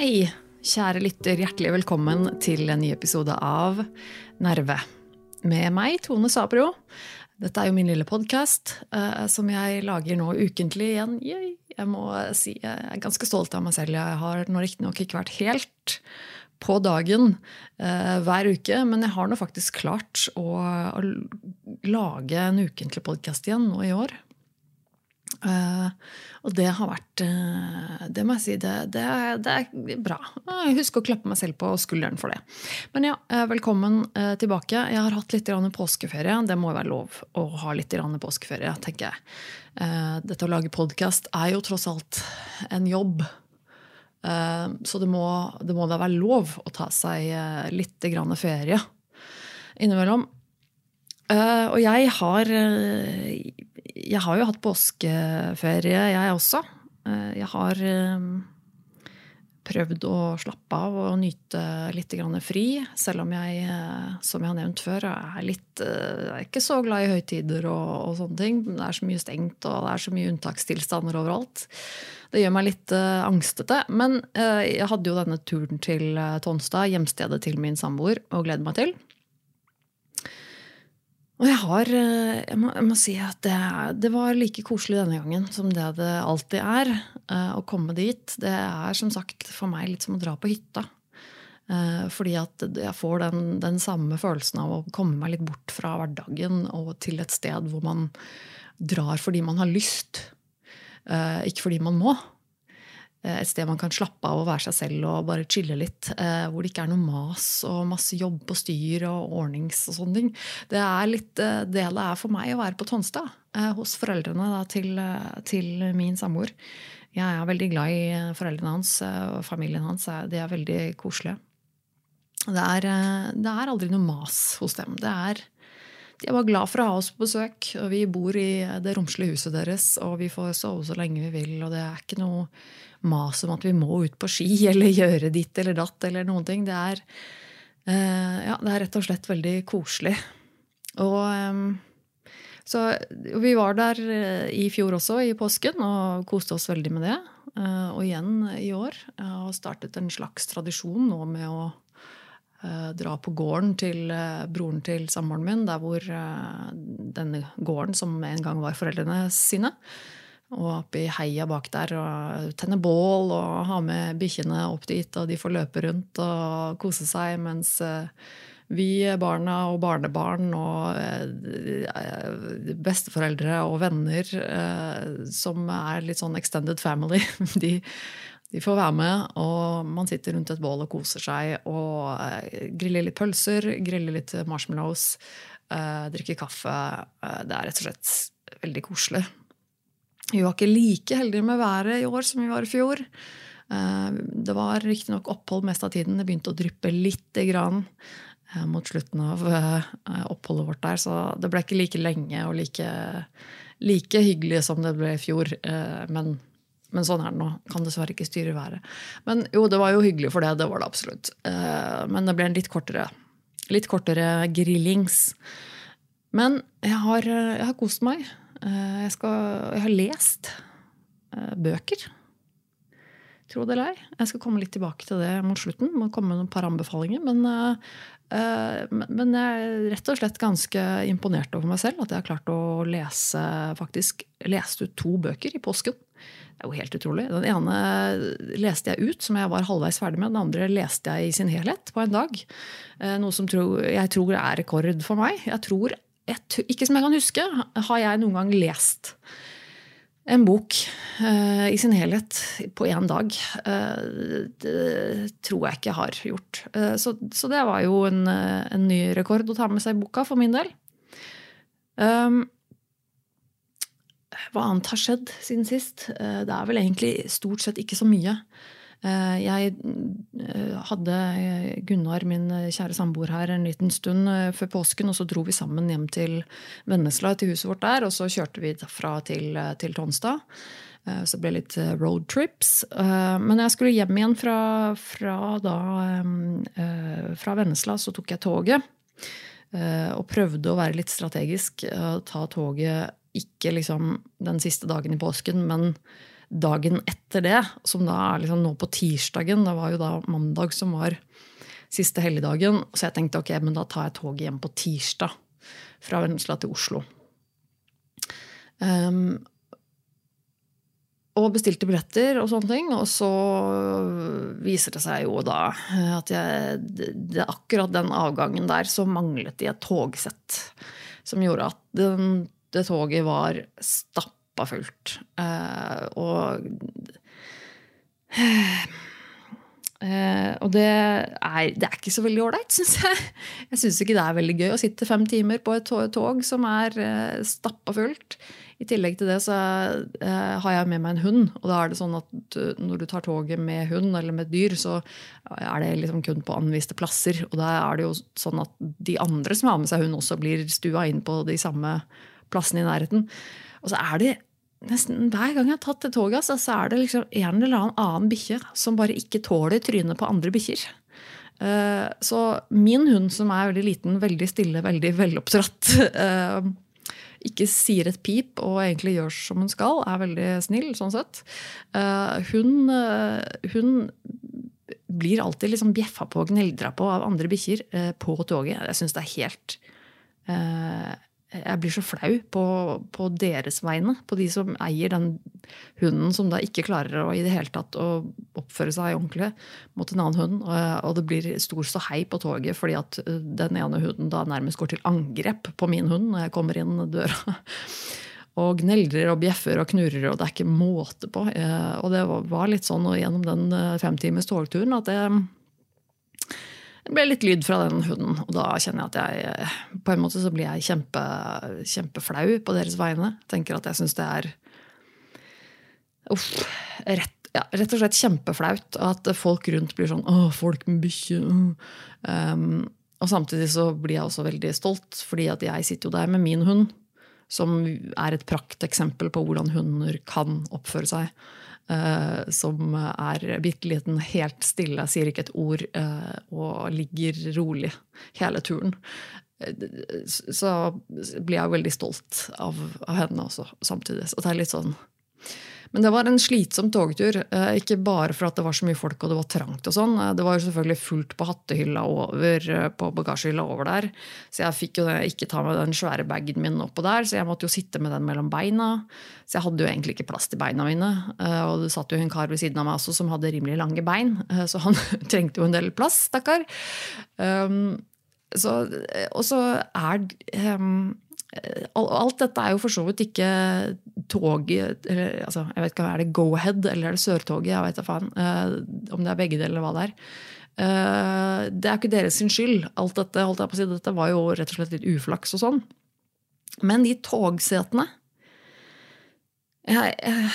Hei, kjære lytter. Hjertelig velkommen til en ny episode av Nerve. Med meg, Tone Sabro. Dette er jo min lille podkast uh, som jeg lager nå ukentlig igjen. Yay. Jeg må si jeg er ganske stolt av meg selv. Jeg har nå riktignok ikke vært helt på dagen uh, hver uke, men jeg har nå faktisk klart å, å lage en ukentlig podkast igjen nå i år. Uh, og det har vært uh, Det må jeg si, det, det, det, er bra. Husk husker å klappe meg selv på skulderen for det. Men ja, velkommen tilbake. Jeg har hatt litt påskeferie. Det må jo være lov å ha litt påskeferie, tenker jeg. Dette å lage podkast er jo tross alt en jobb. Så det må, det må da være lov å ta seg litt ferie innimellom. Og jeg har jeg har jo hatt påskeferie, jeg også. Uh, jeg har um, prøvd å slappe av og nyte litt fri. Selv om jeg, uh, som jeg har nevnt før, er, litt, er ikke så glad i høytider og, og, sånne ting. Det er så mye stengt, og det er så mye unntakstilstander overalt. Det gjør meg litt uh, angstete. Men uh, jeg hadde jo denne turen til Tonstad, hjemstedet til min samboer, og gleder meg til. Og jeg har eh, Jeg må, jeg må si at det, det, var like koselig denne gangen som det det alltid er. Eh, å komme dit. Det er som sagt for meg litt som å dra på hytta. Eh, fordi at jeg får den, den samme følelsen av å komme meg litt bort fra hverdagen og til et sted hvor man drar fordi man har lyst, ikke fordi man må. Eh, et sted man kan slappe av og være seg selv og bare chille litt. Eh, hvor det ikke er noe mas og masse jobb og styr og ordnings og sånne ting. Det er litt eh, det det er for meg å være på Tonstad. Hos foreldrene da, til, til, min samboer. Jeg er veldig glad i foreldrene hans og familien hans. De er veldig koselige. Det er, det er aldri noe mas hos dem. Det er de er bare glad for å ha oss på besøk. og Vi bor i det romslige huset deres, og vi får sove så lenge vi vil. og Det er ikke noe mas om at vi må ut på ski eller gjøre ditt eller datt. eller noen ting. Det er, uh, ja, det er rett og slett veldig koselig. Og um, så vi var der eh, i fjor også, i påsken, og koste oss veldig med det. Uh, og igjen i år. Og startet en slags tradisjon nå med å dra på gården til broren til samboeren min, der hvor denne gården som en gang var foreldrene sine. Og oppi heia bak der og tenne bål og ha med bikkjene opp dit. Og de får løpe rundt og kose seg mens eh, vi, barna og barnebarn og eh, besteforeldre og venner eh, som er litt sånn extended family, de, de får være med, og man sitter rundt et bål og koser seg og griller litt pølser, griller litt marshmallows, drikker kaffe. Det er rett og slett veldig koselig. Vi var ikke like heldige med været i år som vi var i fjor. Eh, det var riktignok opphold mest av tiden. Det begynte å dryppe lite grann eh, mot slutten av eh, oppholdet vårt der, så det ble ikke like lenge og like, like hyggelig som det ble i fjor. Men, men, sånn er det nå. Kan dessverre ikke styre været. Men jo, det var jo hyggelig for det. Det var det absolutt. Men det ble en litt kortere, litt kortere grillings. Men jeg har, jeg har kost meg. Eh, jeg, skal, jeg har lest eh, bøker. Tro det eller ei. Jeg skal komme litt tilbake til det mot slutten. Må komme med et par anbefalinger. Men, eh, men jeg er rett og slett ganske imponert over meg selv. At jeg har klart å lese faktisk leste ut to bøker i påsken. Det er jo helt utrolig. Den ene leste jeg ut, som jeg var halvveis ferdig med. Den andre leste jeg i sin helhet på en dag. Noe som jeg tror er rekord for meg. Jeg tror jeg, ikke som jeg kan huske, har jeg noen gang lest en bok uh, i sin helhet på én dag. Uh, det tror jeg ikke jeg har gjort. Uh, så, så, det var jo en, en, ny rekord å ta med seg i boka for min del. Um, hva annet har skjedd siden sist? det er vel egentlig stort sett ikke så mye. Eh, jeg eh, hadde Gunnar, min kjære samboer, her en liten stund eh, før påsken. Og så dro vi sammen hjem til Vennesla, til huset vårt der. Og så kjørte vi derfra til, til Tonstad. Eh, så det ble litt roadtrips. Men jeg skulle hjem igjen fra, fra, da, fra Vennesla, så tok jeg toget. Og prøvde å være litt strategisk. Ta toget ikke liksom den siste dagen i påsken, men dagen etter det, som da er liksom nå på tirsdagen. Det var jo da mandag som var siste helligdagen. Så jeg tenkte ok, men da tar jeg toget hjem på tirsdag fra Vennesla til Oslo. Um, og bestilte billetter og sånne ting. Og så viser det seg jo da at jeg, det, akkurat den avgangen der så manglet de et togsett. Som gjorde at den, det toget var stappa fullt. Uh, og Uh, og det er, det er, ikke så veldig ålreit, syns jeg. Jeg syns ikke det er veldig gøy å sitte fem timer på et tog, som er uh, stappa fullt. I tillegg til det så har jeg med meg en hund. Og da er det sånn at når du tar toget med hund eller med dyr, så er det liksom kun på anviste plasser. Og da er det jo sånn at de andre som har med seg hund, også blir stua inn på de samme plassene i nærheten. Og så er det nesten hver gang jeg har tatt det toget, så er det liksom en eller annen annen bikkje som bare ikke tåler trynet på andre bikkjer. Eh, så min hund, som er veldig liten, veldig stille, veldig veloppdratt, eh, ikke sier et pip og egentlig gjør som hun skal, er veldig snill sånn sett. Eh, hun, hun blir alltid liksom bjeffa på og gneldra på av andre bikkjer på toget. Jeg syns det er helt jeg blir så flau på, på, deres vegne. På de som eier den hunden som da ikke klarer å i det hele tatt å oppføre seg ordentlig mot en annen hund. Og det blir stor ståhei på toget fordi at eh, den ene hunden da nærmest går til angrep på min hund når jeg kommer inn døra. Og gneldrer og bjeffer og knurrer, og det er ikke måte på. Eh, og det var litt sånn gjennom den eh, femtimes togturen at jeg det ble litt lyd fra den hunden. Og da kjenner jeg at jeg på en måte så blir jeg kjempe, kjempeflau på deres vegne. Tenker at jeg syns det er uff, rett, ja, rett, og slett kjempeflaut at folk rundt blir sånn 'Å, folk med bikkje'. Um, og samtidig så blir jeg også veldig stolt, fordi at jeg sitter jo der med min hund. Som er et prakteksempel på hvordan hunder kan oppføre seg. Uh, som er bitte liten, helt stille, sier ikke et ord uh, og ligger rolig hele turen. Uh, så blir jeg veldig stolt av, av, henne også, samtidig. Så det er litt sånn men det var en slitsom togtur. Eh, ikke bare for at det var så mye folk og det var trangt. og sånn. Eh, det var jo selvfølgelig fullt på hattehylla over, eh, på bagasjehylla over der. Så jeg fikk jo ikke ta med den svære bagen min oppå der, så jeg måtte jo sitte med den mellom beina. Så jeg hadde jo egentlig ikke plass til beina mine. Og det satt jo en kar ved siden av meg også som hadde rimelig lange bein, så han trengte jo en del plass, stakkar. Um, og så er um, Alt dette er jo for så vidt ikke toget eller, altså, jeg vet ikke, Er det Go-Ahead eller er det Sørtoget? Jeg vet da faen. Uh, om det er begge deler, eller hva det er. Uh, det er ikke deres skyld. Alt dette, holdt jeg på å si, dette var jo rett og slett litt uflaks og sånn. Men de togsetene jeg, jeg,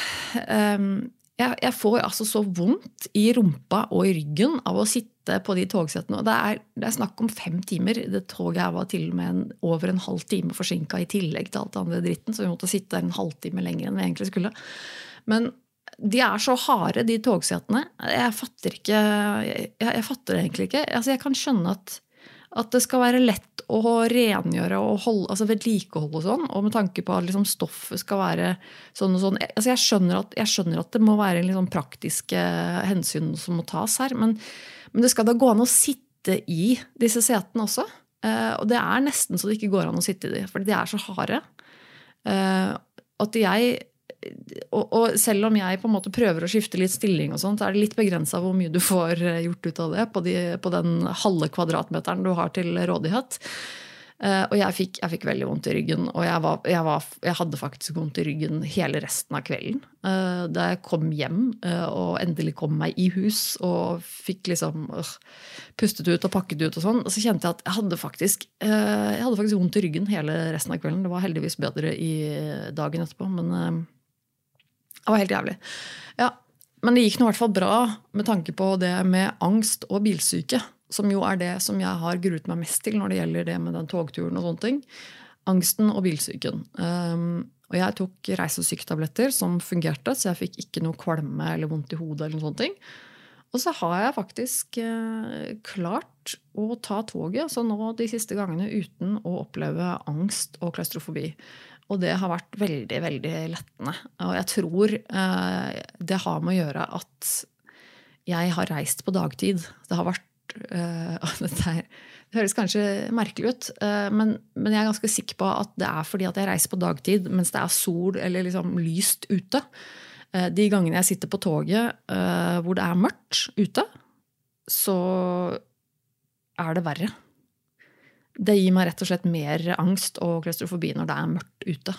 jeg, jeg, får altså så vondt i rumpa og i ryggen av å sitte på de togsettene. Det er, det er snakk om fem timer. Det toget her var til og med en, over en halv time forsinka i tillegg til alt det andre dritten, så vi måtte sitte der en halvtime lenger enn vi egentlig skulle. Men de er så harde, de togsetene. Jeg fatter ikke Jeg, jeg fatter det egentlig ikke. Altså, jeg kan skjønne at at det skal være lett å rengjøre og holde, altså vedlikeholde og sånn. Og med tanke på at liksom stoffet skal være sånn og sånn. Altså jeg, skjønner at, jeg, skjønner at, det må være liksom praktiske hensyn som må tas her. Men, men, det skal da gå an å sitte i disse setene også. Uh, og det er nesten så det ikke går an å sitte i de, fordi de er så harde. Uh, at jeg og, og, selv om jeg på en måte prøver å skifte litt stilling, og sånt, så er det litt begrensa hvor mye du får eh, gjort ut av det på, de, på den halve kvadratmeteren du har til rådighet. Uh, og jeg fikk, jeg fikk, veldig vondt i ryggen, og jeg, var, jeg, var, jeg, hadde faktisk vondt i ryggen hele resten av kvelden. Uh, da jeg kom hjem uh, og endelig kom meg i hus og fikk liksom pustet ut og pakket ut, og sånn, så kjente jeg at jeg hadde, faktisk, jeg hadde faktisk vondt i ryggen hele resten av kvelden. Det var heldigvis bedre i dagen etterpå, men det var helt jævlig. Ja, Men det gikk nå i hvert fall bra med tanke på det med angst og bilsyke. Som jo er det som jeg har gruet meg mest til når det gjelder det med den togturen og sånne ting. Angsten og bilsyken. Um, Og jeg tok reisesyketabletter som fungerte, så jeg fikk ikke noe kvalme eller vondt i hodet. eller noen sånne ting. Og så har jeg faktisk eh, klart å ta toget altså nå de siste gangene uten å oppleve angst og klaustrofobi. Og det har vært veldig, veldig lettende. Og jeg tror eh, det har med å gjøre at jeg har reist på dagtid. Det har vært eh, det, det, høres kanskje merkelig ut, eh, men, men, jeg er ganske sikker på at det er fordi at jeg reiser på dagtid mens det er sol eller liksom lyst ute. Eh, de gangene jeg sitter på toget eh, hvor det er mørkt ute, så er det verre. Det gir meg rett og slett mer angst og klaustrofobi når det er mørkt ute.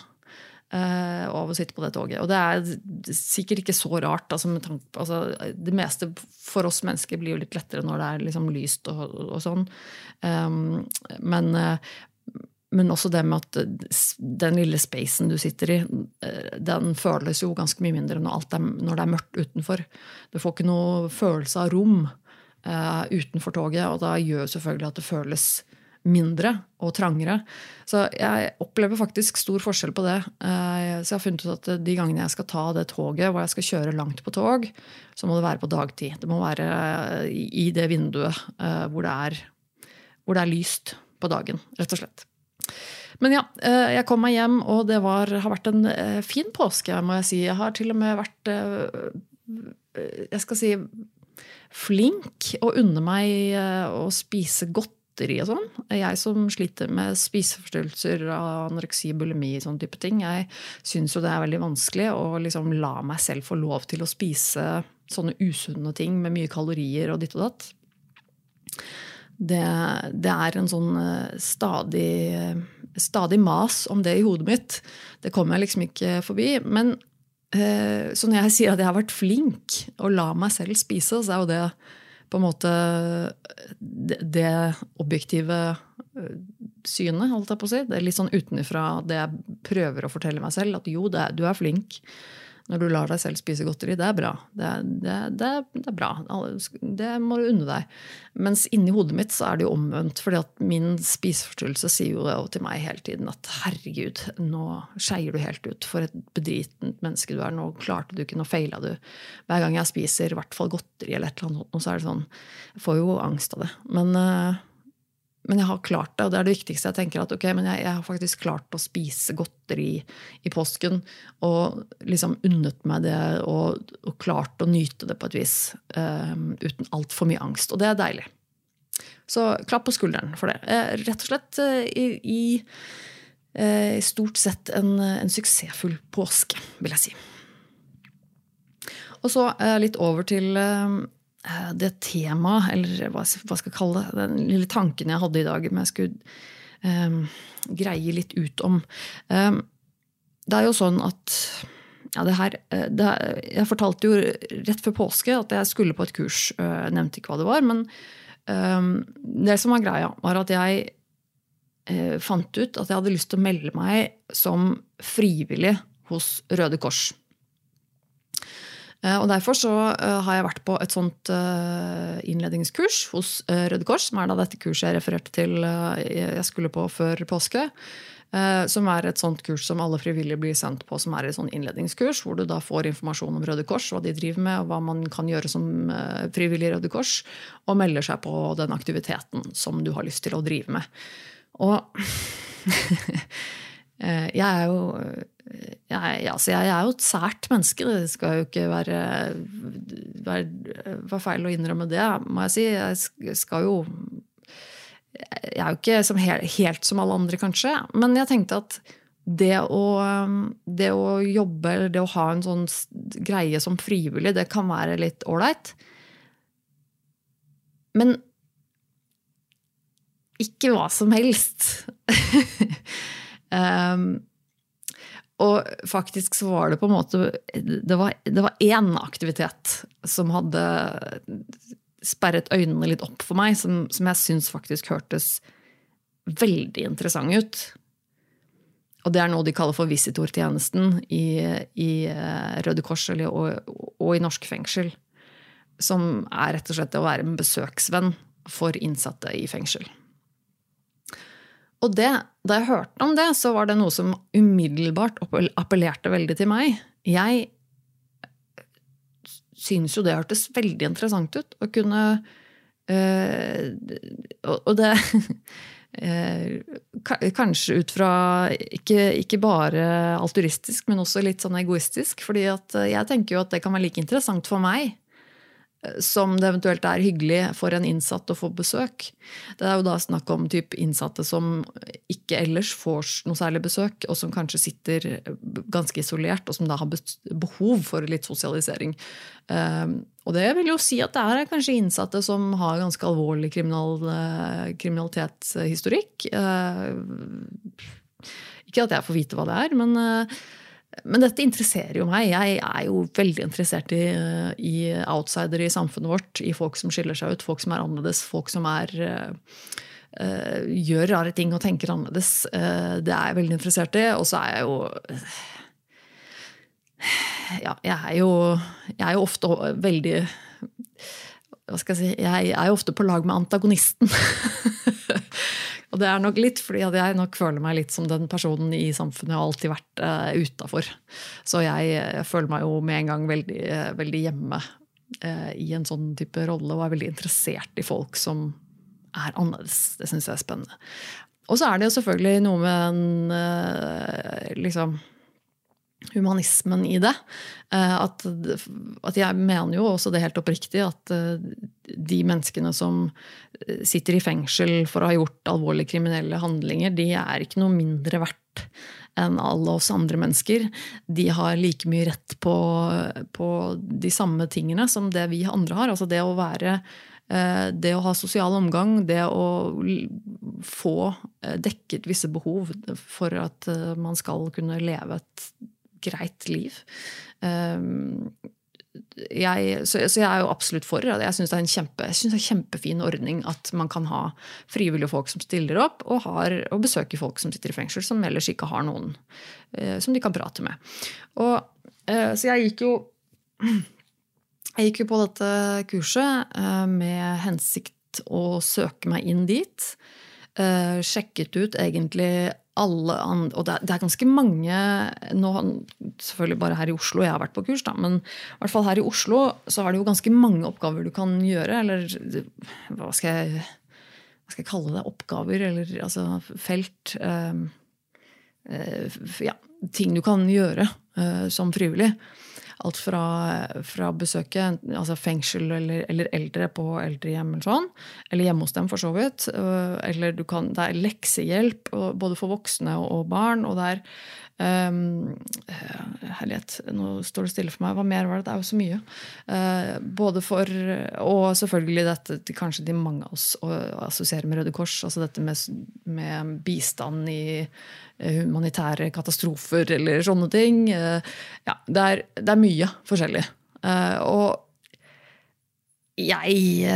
Uh, av å sitte på det toget. Og det er sikkert ikke så rart. Altså, altså, det meste for oss mennesker blir jo litt lettere når det er liksom lyst og, og sånn. Um, men, uh, men også det med at den lille spacen du sitter i, uh, den føles jo ganske mye mindre når, er, når, det er mørkt utenfor. Du får ikke noe følelse av rom utenfor toget, og da gjør selvfølgelig at det føles mindre og trangere. Så jeg opplever faktisk stor forskjell på det. Eh, så jeg har funnet ut at de gangene jeg skal ta det toget hvor jeg skal kjøre langt på tog, så må det være på dagtid. Det må være i det vinduet eh, hvor det er, hvor det er lyst på dagen, rett og slett. Men ja, eh, jeg kom meg hjem, og det var, har vært en fin påske, må jeg si. Jeg har til og med vært jeg skal si flink og unne meg å spise godt godteri og sånn. Jeg som sliter med spiseforstyrrelser, anoreksi, bulimi, og sånn type ting, jeg syns jo det er veldig vanskelig å liksom la meg selv få lov til å spise sånne usunne ting med mye kalorier og ditt og datt. Det, det er en sånn eh, stadig, stadig mas om det i hodet mitt. Det kommer jeg liksom ikke forbi. Men eh, så når jeg sier at jeg har vært flink å la meg selv spise, så er jo det på en måte det, det objektive eh, synet, holdt jeg på å si. Det er litt sånn utenfra det jeg prøver å fortelle meg selv. At jo, er, du er flink når du lar deg selv spise godteri. Det er bra. Det, det, det, det, er bra. Det må du unne deg. Mens inni hodet mitt så er det jo omvendt. fordi at min spiseforstyrrelse sier jo til meg hele tiden at herregud, nå skeier du helt ut. For et bedritent menneske du er. Nå klarte du ikke, nå feila du. Hver gang jeg spiser i hvert fall godteri eller et eller annet, så er det sånn Jeg får jo angst av det. Men uh, men jeg har klart det, og det er det viktigste. Jeg tenker at ok, men jeg, jeg har faktisk klart å spise godteri i påsken. Og liksom unnet meg det og, og klart å nyte det på et vis. Um, uten altfor mye angst. Og det er deilig. Så klapp på skulderen for det. Eh, rett og slett uh, i, i uh, stort sett en, en, suksessfull påske, vil jeg si. Og så uh, litt over til Eh, det temaet, eller hva jeg skal kalle det, den lille tanken jeg hadde i dag, om jeg skulle um, greie litt ut om. Um, det er jo sånn at ja, det her, det, Jeg fortalte jo rett før påske at jeg skulle på et kurs. Jeg nevnte ikke hva det var. Men um, det som var greia, var at jeg uh, fant ut at jeg hadde lyst til å melde meg som frivillig hos Røde Kors. Eh, og Derfor så eh, har jeg vært på et sånt eh, innledningskurs hos Røde Kors, som er da dette kurset jeg refererte til jeg skulle på før påske. Som er et sånt kurs som alle frivillige blir sendt på, som er et sånt innledningskurs, hvor du da får informasjon om Røde Kors, hva de driver med, og hva man kan gjøre som frivillig Røde Kors, og melder seg på den aktiviteten som du har lyst til å drive med. Og jeg er jo jeg, altså jeg, er jo et sært menneske. Det skal jo ikke være, være, være, feil å innrømme det, må jeg si. Jeg skal jo Jeg er jo ikke som helt, helt som alle andre, kanskje. Men jeg tenkte at det å, det å jobbe eller det å ha en sånn greie som frivillig, det kan være litt ålreit. Men ikke hva som helst. um, Og faktisk så var det på en måte Det var, det én aktivitet som hadde sperret øynene litt opp for meg, som, som jeg syns faktisk hørtes veldig interessant ut. Og det er noe de kaller for visitortjenesten i, i eh, Røde Kors og, og, i norsk fengsel. Som er rett og slett å være en besøksvenn for innsatte i fengsel. Og det, da jeg hørte om det, så var det noe som umiddelbart appellerte veldig til meg. Jeg syns jo det hørtes veldig interessant ut. Å kunne øh, Og det øh, Kanskje ut fra ikke, ikke, bare alturistisk, men også litt sånn egoistisk. fordi jeg tenker jo at det kan være like interessant for meg som det eventuelt er hyggelig for en innsatt å få besøk. Det er jo da snakk om typ innsatte som ikke ellers får noe særlig besøk, og som kanskje sitter ganske isolert, og som da har behov for litt sosialisering. Ehm, og det vil jo si at det er kanskje innsatte som har ganske alvorlig kriminal, eh, kriminalitetshistorikk. Ehm, ikke at jeg får vite hva det er, men eh, men dette interesserer jo meg. Jeg er jo veldig interessert i, i outsidere i samfunnet vårt. I folk som skiller seg ut, folk som er annerledes, folk som er uh, gjør rare ting og tenker annerledes. Uh, det er jeg veldig interessert i. Og så er jeg jo Ja, jeg er jo, jeg er jo ofte veldig hva skal jeg si, jeg er jo ofte på lag med antagonisten. Og det er nok litt fordi jeg nok føler meg litt som den personen i samfunnet jeg har alltid vært uh, utafor. Så jeg, jeg, føler meg jo med en gang veldig, uh, veldig hjemme uh, i en sånn type rolle, og er veldig interessert i folk som er annerledes. Det syns jeg er spennende. Og så er det jo selvfølgelig noe med en uh, liksom humanismen i det. Eh, at, at, jeg mener jo også det helt oppriktig at eh, de menneskene som eh, sitter i fengsel for å ha gjort alvorlige kriminelle handlinger, de er ikke noe mindre verdt enn alle oss andre mennesker. De har like mye rett på, på de samme tingene som det vi andre har. Altså det å være det å ha sosial omgang, det å få dekket visse behov for at man skal kunne leve et greit liv. Um, jeg, så, så, jeg er jo absolutt for. det. Jeg syns det, kjempe, det er en kjempefin ordning at man kan ha frivillige folk som stiller opp, og, har, og besøker folk som sitter i fengsel, som ellers ikke har noen uh, som de kan prate med. Og, uh, så jeg gikk jo jeg gikk jo på dette kurset uh, med hensikt å søke meg inn dit. sjekket ut egentlig alle andre, Og det er, ganske mange nå, Selvfølgelig bare her i Oslo, jeg har vært på kurs, da, men i hvert fall her i Oslo så er det jo ganske mange oppgaver du kan gjøre. Eller hva skal jeg, hva skal jeg kalle det? Oppgaver, eller altså felt. Uh, uh, ja, ting du kan gjøre uh, som frivillig. Alt fra, fra besøket, altså fengsel eller, eller, eldre på eldrehjem eller sånn. Eller hjemme hos dem, for så vidt. Eller kan, det er leksehjelp både for voksne og barn. Og det er Um, herlighet, nå står det stille for meg. Hva mer var det? Det er jo så mye. Uh, både for Og selvfølgelig dette kanskje de mange av oss assosierer med Røde Kors. Altså dette med, med bistand i eh, humanitære katastrofer eller sånne ting. Uh, ja, det er, det er, mye forskjellig. Uh, og jeg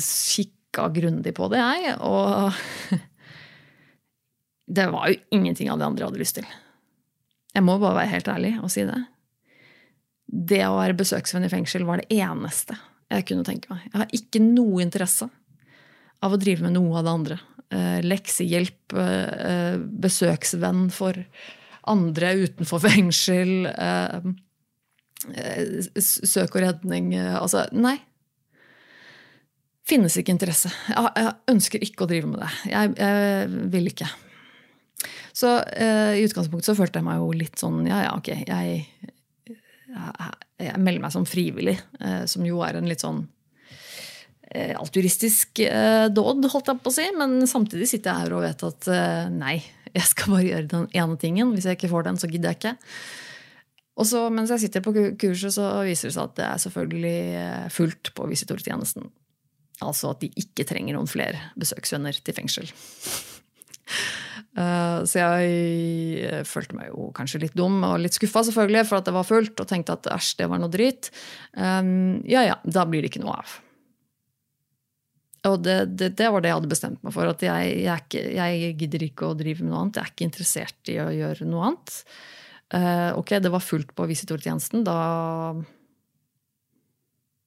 kikka grundig på det, jeg. Og det var jo ingenting av det andre jeg hadde lyst til. Jeg må bare være helt ærlig og si det. Det å være besøksvenn i fengsel var det eneste jeg kunne tenke meg. Jeg har ikke noe interesse av å drive med noe av det andre. Eh, leksehjelp, eh, besøksvenn for andre utenfor fengsel. Eh, eh søk og redning. Eh, altså, nei. Finnes ikke interesse. Jeg, ønsker ikke å drive med det. Jeg, jeg vil ikke. Så uh, i utgangspunktet så følte jeg meg jo litt sånn ja, ja, ok, jeg, jeg, jeg melder meg som frivillig, uh, som jo er en litt sånn uh, alturistisk dåd, holdt jeg på å si. Men samtidig sitter jeg her og vet at nei, jeg skal bare gjøre den ene tingen. Hvis jeg ikke får den, så gidder jeg ikke. Og så mens jeg sitter på kurset, så viser det seg at det er selvfølgelig fullt på visitortjenesten. Altså at de ikke trenger noen flere besøksvenner til fengsel. Eh, så jeg eh, følte meg jo kanskje litt dum og litt skuffa selvfølgelig, for at det var fullt, og tenkte at æsj, det var noe drit. Um, ja ja, da blir det ikke noe av. Og det, det, det, var det jeg hadde bestemt meg for. At jeg, jeg, ikke, jeg, gidder ikke å drive med noe annet. Jeg er ikke interessert i å gjøre noe annet. Uh, ok, det var fullt på visitortjenesten. Da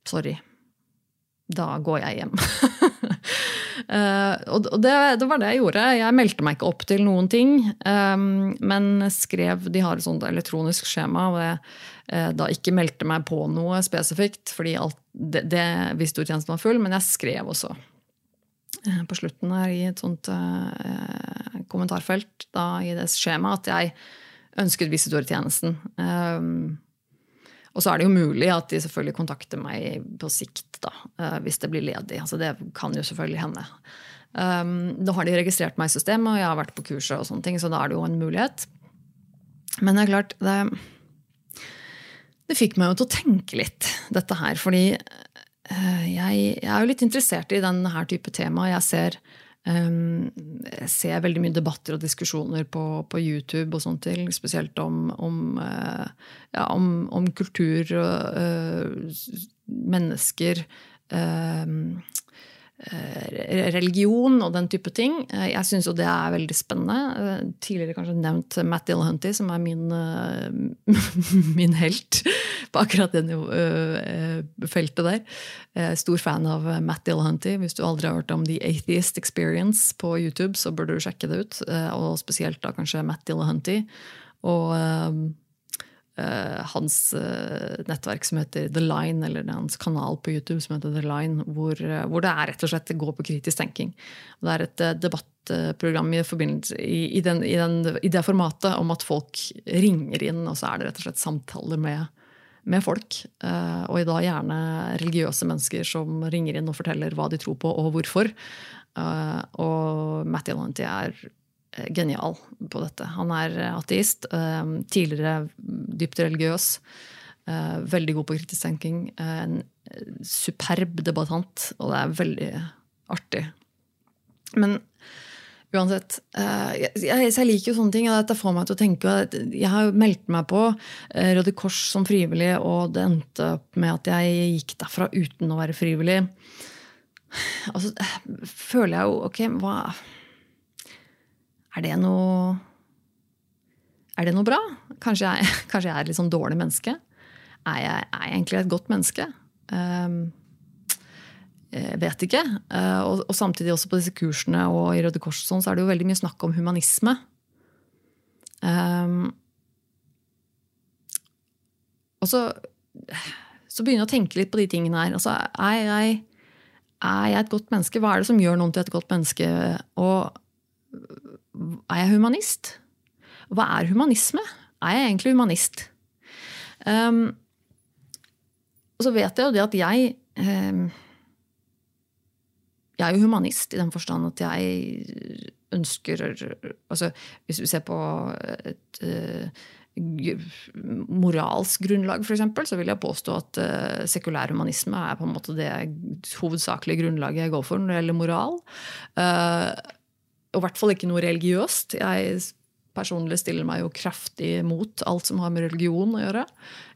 Sorry. Da går jeg hjem. Uh, og det, det, var det jeg gjorde. Jeg meldte meg ikke opp til noen ting. Um, men skrev De har et sånt elektronisk skjema og jeg uh, da ikke meldte meg på noe spesifikt, fordi alt, det, det visitortjenesten var full. Men jeg skrev også på slutten her i et sånt kommentarfelt da, i det skjemaet at jeg ønsket visitortjenesten. Um, og så er det jo mulig at de selvfølgelig kontakter meg på sikt da, eh, hvis det blir ledig. Altså det kan jo selvfølgelig hende. Um, da har de registrert meg i systemet, og jeg har vært på kurset, og sånne ting, så da er det jo en mulighet. Men det er klart, det, det fikk meg jo til å tenke litt, dette her. Fordi uh, jeg, jeg, er jo litt interessert i denne type tema. Jeg ser Um, jeg ser veldig mye debatter og diskusjoner på, på YouTube og sånt til, spesielt om, om, uh, ja, om, om kultur og uh, mennesker. Uh, religion og den type ting. Eh, jeg syns jo det er veldig spennende. Eh, tidligere kanskje nevnt Matt Dillahunty, som er min, min helt på akkurat det feltet der. Stor fan av Matt Dillahunty. Hvis du aldri har hørt om The Atheist Experience på YouTube, så bør du sjekke det ut. Og spesielt da kanskje Matt Dillahunty. Og hans uh, nettverk som heter The Line, eller hans kanal på YouTube som heter The Line, hvor, uh, hvor det er rett og slett går på kritisk tenking. Og det er et debattprogram i, i, den, i, den, i, det formatet om at folk ringer inn, og så er det rett og slett samtaler med, med folk. og i dag gjerne religiøse mennesker som ringer inn og forteller hva de tror på, og hvorfor. og Matty Yollanty er genial på dette. Han er ateist, eh, tidligere dypt religiøs. Eh, veldig god på kritisk tenking. Eh, en superb debattant, og det er veldig artig. Men uansett jeg, jeg, liker jo sånne ting, og dette får meg til å tenke Jeg har meldt meg på Røde Kors som frivillig, og det endte opp med at jeg gikk derfra uten å være frivillig. Altså, føler jeg jo Ok, hva er det noe Er det noe bra? Kanskje jeg, kanskje jeg er et litt sånn dårlig menneske? Er jeg, er jeg egentlig et godt menneske? Um, vet ikke. Uh, og, og, samtidig også på disse kursene og i Røde Kors sånn, så er det jo veldig mye snakk om humanisme. Um, og så, så, begynner jeg å tenke litt på de tingene her. Altså, er, jeg, er jeg et godt menneske? Hva er det som gjør noen til et godt menneske? Og er jeg humanist? Hva er humanisme? Er jeg egentlig humanist? Um, og så vet jeg jo det at jeg um, Jeg er jo humanist i den forstand at jeg ønsker altså Hvis vi ser på et uh, moralsk grunnlag, f.eks., så vil jeg påstå at uh, sekulær humanisme er på en måte det hovedsakelige grunnlaget jeg går for når det gjelder moral. Uh, og i hvert fall ikke noe religiøst. Jeg personlig stiller meg jo kraftig mot alt som har med religion å gjøre.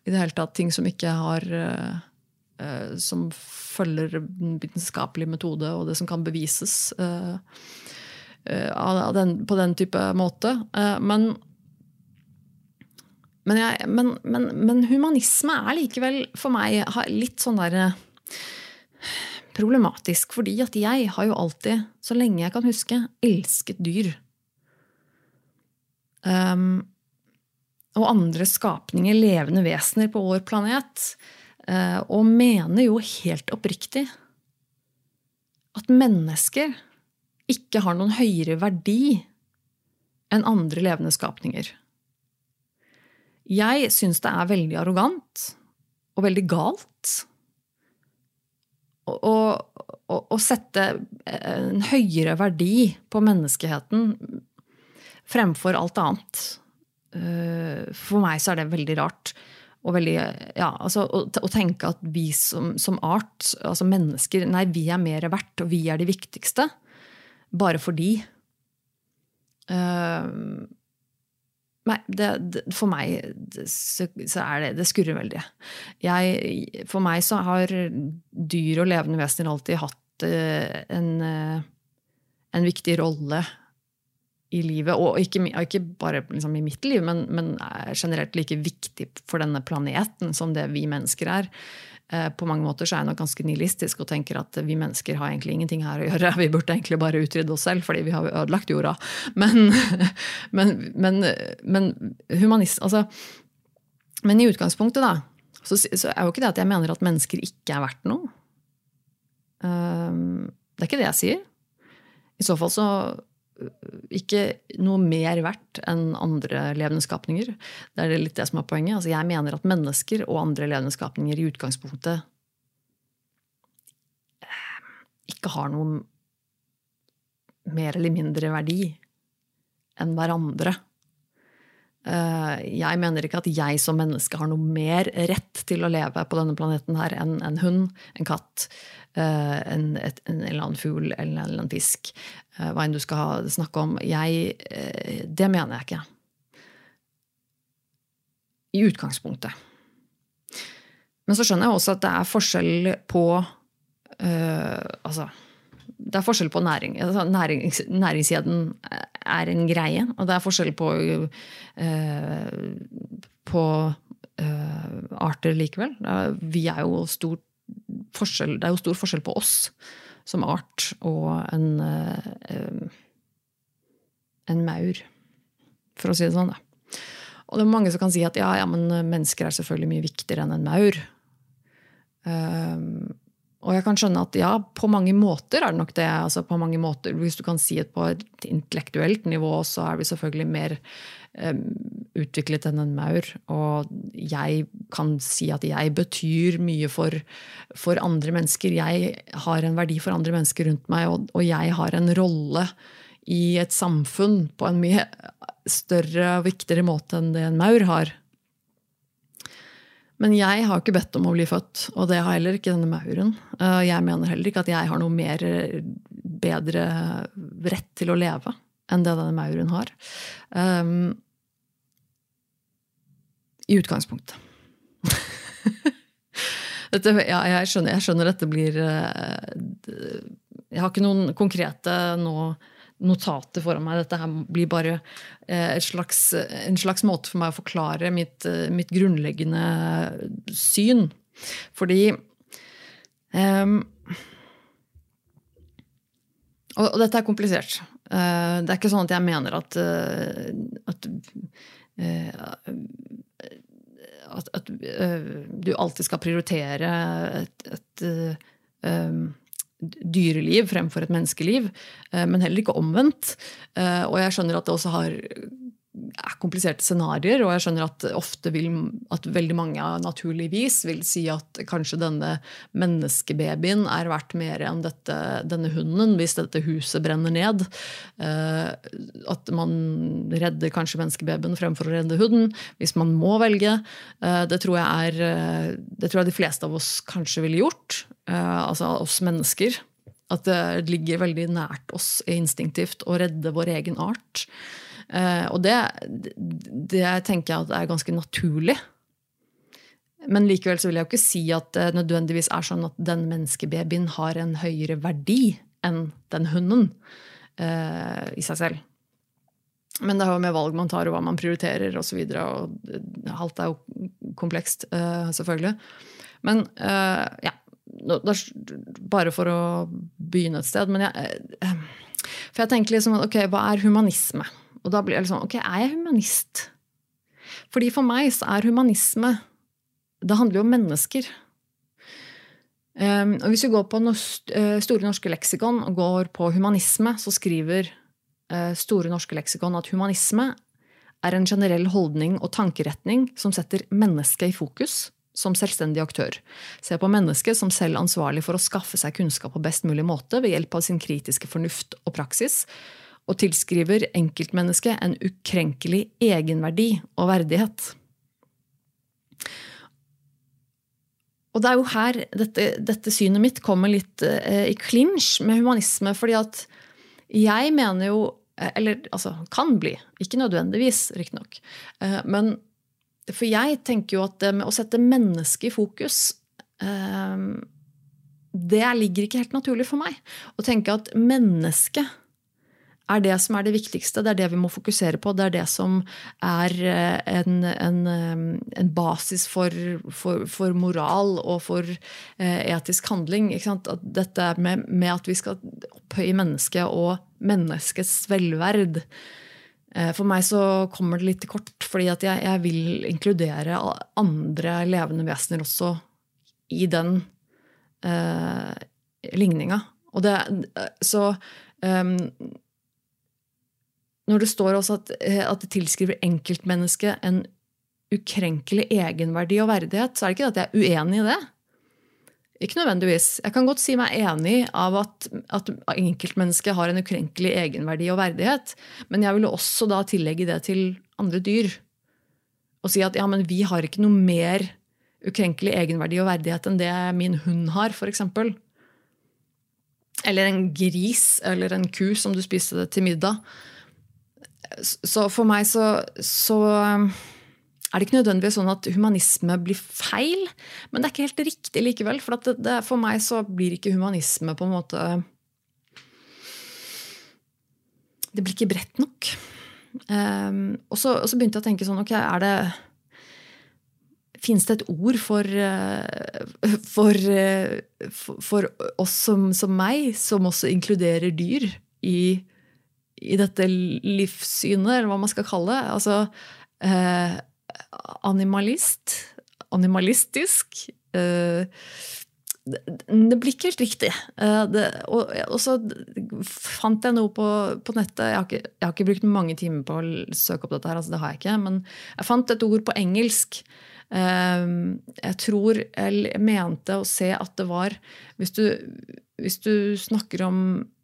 I det hele tatt ting som ikke har uh, Som følger den vitenskapelige metode og det som kan bevises uh, uh, den, på den type måte. men men, jeg, men, men, men, humanisme er likevel for meg litt sånn derre problematisk, fordi at jeg har jo alltid, så lenge jeg kan huske, elsket dyr. Um, og andre skapninger, levende vesener på vår planet. Uh, og mener jo helt oppriktig at mennesker ikke har noen høyere verdi enn andre levende skapninger. Jeg syns det er veldig arrogant og veldig galt å, sette en høyere verdi på menneskeheten fremfor alt annet. Eh, for meg så er det veldig rart. Og veldig, ja, altså, å, å, tenke at vi som, som, art, altså mennesker, nei, vi er mer verdt, og vi er de viktigste. Bare fordi. Uh, Nei, det, det, for meg så er det Det skurrer veldig. Jeg, for meg så har dyr og levende vesener alltid hatt uh, en, uh, en, viktig rolle i livet. Og ikke, ikke bare liksom i mitt liv, men, men, er generelt like viktig for denne planeten som det vi mennesker er. Eh, på mange måter så er jeg nok ganske nihilistisk og tenker at vi mennesker har egentlig ingenting her å gjøre. Vi burde egentlig bare utrydde oss selv fordi vi har ødelagt jorda. Men, men, men, men humanist altså, Men i utgangspunktet, da, så, så, er jo ikke det at jeg mener at mennesker ikke er verdt noe. Um, det er ikke det jeg sier. I så fall så ikke noe mer verdt enn andre levende skapninger. Det er litt det som er poenget. Altså, jeg mener at mennesker og andre levende skapninger i utgangspunktet eh, ikke har noe mer eller mindre verdi enn hverandre. Eh, jeg mener ikke at jeg som menneske har noe mer rett til å leve på denne planeten her enn en hund, en katt, en, et, en, eller annen fugl eller en eller annen fisk. Eh, hva enn du skal snakke om. Jeg, det mener jeg ikke. I utgangspunktet. Men så skjønner jeg også at det er forskjell på øh, Altså det er forskjell på næring. Altså, nærings, næringskjeden er en greie, og det er forskjell på, uh, på uh, arter likevel. Vi er jo stor forskjell, det er jo stor forskjell på oss som art og en, uh, en maur, for å si det sånn. Da. Og det er mange som kan si at ja, ja, men mennesker er selvfølgelig mye viktigere enn en maur. Um, og jeg kan skjønne at ja, på mange måter er det nok det. altså på mange måter, Hvis du kan si at på et intellektuelt nivå så er vi selvfølgelig mer utviklet enn en maur. Og jeg kan si at jeg betyr mye for, for, andre mennesker. Jeg har en verdi for andre mennesker rundt meg, og, og jeg har en rolle i et samfunn på en mye større og viktigere måte enn det en maur har. Men jeg har ikke bedt om å bli født, og det har heller ikke denne mauren. Eh, jeg mener heller ikke at jeg har noe mer bedre rett til å leve enn det denne mauren har. Um, I utgangspunktet. dette, ja, jeg, skjønner, jeg skjønner dette blir eh, Jeg har ikke noen konkrete nå notater foran meg. Dette her blir bare eh, slags, en slags måte for meg å forklare mitt, eh, mitt grunnleggende syn. Fordi um, og, dette er komplisert. Uh, det er ikke sånn at jeg mener at, uh, at, uh, at, at du alltid skal prioritere et, et um, dyreliv fremfor et menneskeliv, eh, men heller ikke omvendt. Eh, og jeg skjønner at det også har er kompliserte scenarioer, og jeg skjønner at ofte vil, at veldig mange naturligvis vil si at kanskje denne menneskebabyen er verdt mer enn dette, denne hunden hvis dette huset brenner ned. Eh, at man redder kanskje menneskebabyen fremfor å redde hunden, hvis man må velge. Eh, det, tror jeg er, det tror jeg de fleste av oss kanskje ville gjort. Eh, altså oss mennesker. At det ligger veldig nært oss instinktivt å redde vår egen art. Eh, og det, det tenker jeg at er ganske naturlig. Men likevel så vil jeg jo ikke si at det nødvendigvis er sånn at den menneskebabyen har en høyere verdi enn den hunden eh, i seg selv. Men det har jo med valg man tar, og hva man prioriterer osv. Alt er jo komplekst, eh, selvfølgelig. Men eh, ja. Bare for å begynne et sted. Men jeg, eh, for jeg tenker liksom ok, hva er humanisme? Og da blir jeg liksom Ok, er jeg humanist? Fordi for meg så er humanisme Det handler jo om mennesker. Um, og hvis vi går på uh, Store norske leksikon og går på humanisme, så skriver uh, Store norske leksikon at humanisme er en generell holdning og tankeretning som setter mennesket i fokus som selvstendig aktør. Ser på mennesket som selv ansvarlig for å skaffe seg kunnskap på best mulig måte ved hjelp av sin kritiske fornuft og praksis, og tilskriver enkeltmennesket en ukrenkelig egenverdi og verdighet. Og det er jo her dette, dette synet mitt kommer litt eh, i klinsj med humanisme. fordi at jeg mener jo eh, Eller altså, kan bli. Ikke nødvendigvis, riktignok. Eh, men for jeg tenker jo at det med å sette mennesket i fokus eh, Det ligger ikke helt naturlig for meg. Å tenke at mennesket er det som er det viktigste. Det er det vi må fokusere på. Det er det som er eh, en, en, eh, en basis for, for, for, moral og for eh, etisk handling. Dette med, med, at vi skal opphøye mennesket og menneskets velverd. For meg så kommer det litt kort, fordi at jeg, jeg vil inkludere andre levende vesener også i den eh, ligninga. Og det, så um, Når det står også at, eh, at det tilskriver enkeltmennesket en ukrenkelig egenverdi og verdighet, så er det ikke at jeg er uenig i det. Ikke nødvendigvis. Jeg kan godt si meg enig av at, at enkeltmennesket har en ukrenkelig egenverdi og verdighet, men jeg ville også da tillegge det til andre dyr. Og si at ja, men vi har ikke noe mer ukrenkelig egenverdi og verdighet enn det min hund har, f.eks. Eller en gris eller en ku som du spiste til middag. Så for meg så, så um, er det ikke nødvendigvis sånn at humanisme blir feil, men det er ikke helt riktig likevel. For det, det, for meg så blir ikke humanisme på en måte Det blir ikke bredt nok. Um, og, så, og, så, begynte jeg å tenke sånn Ok, er det Fins det et ord for, eh, for, eh, for oss som, som, meg, som også inkluderer dyr i, i, dette livssynet, eller hva man skal kalle det? Altså eh, animalist? Animalistisk? Eh, det blir ikke helt riktig. Eh, det, og, og, så fant jeg noe på, på nettet. Jeg har, ikke, jeg har, ikke, brukt mange timer på å søke opp dette, her, altså det har jeg ikke, men jeg fant et ord på engelsk Ehm, jeg tror jeg mente å se at det var Hvis du, hvis du snakker om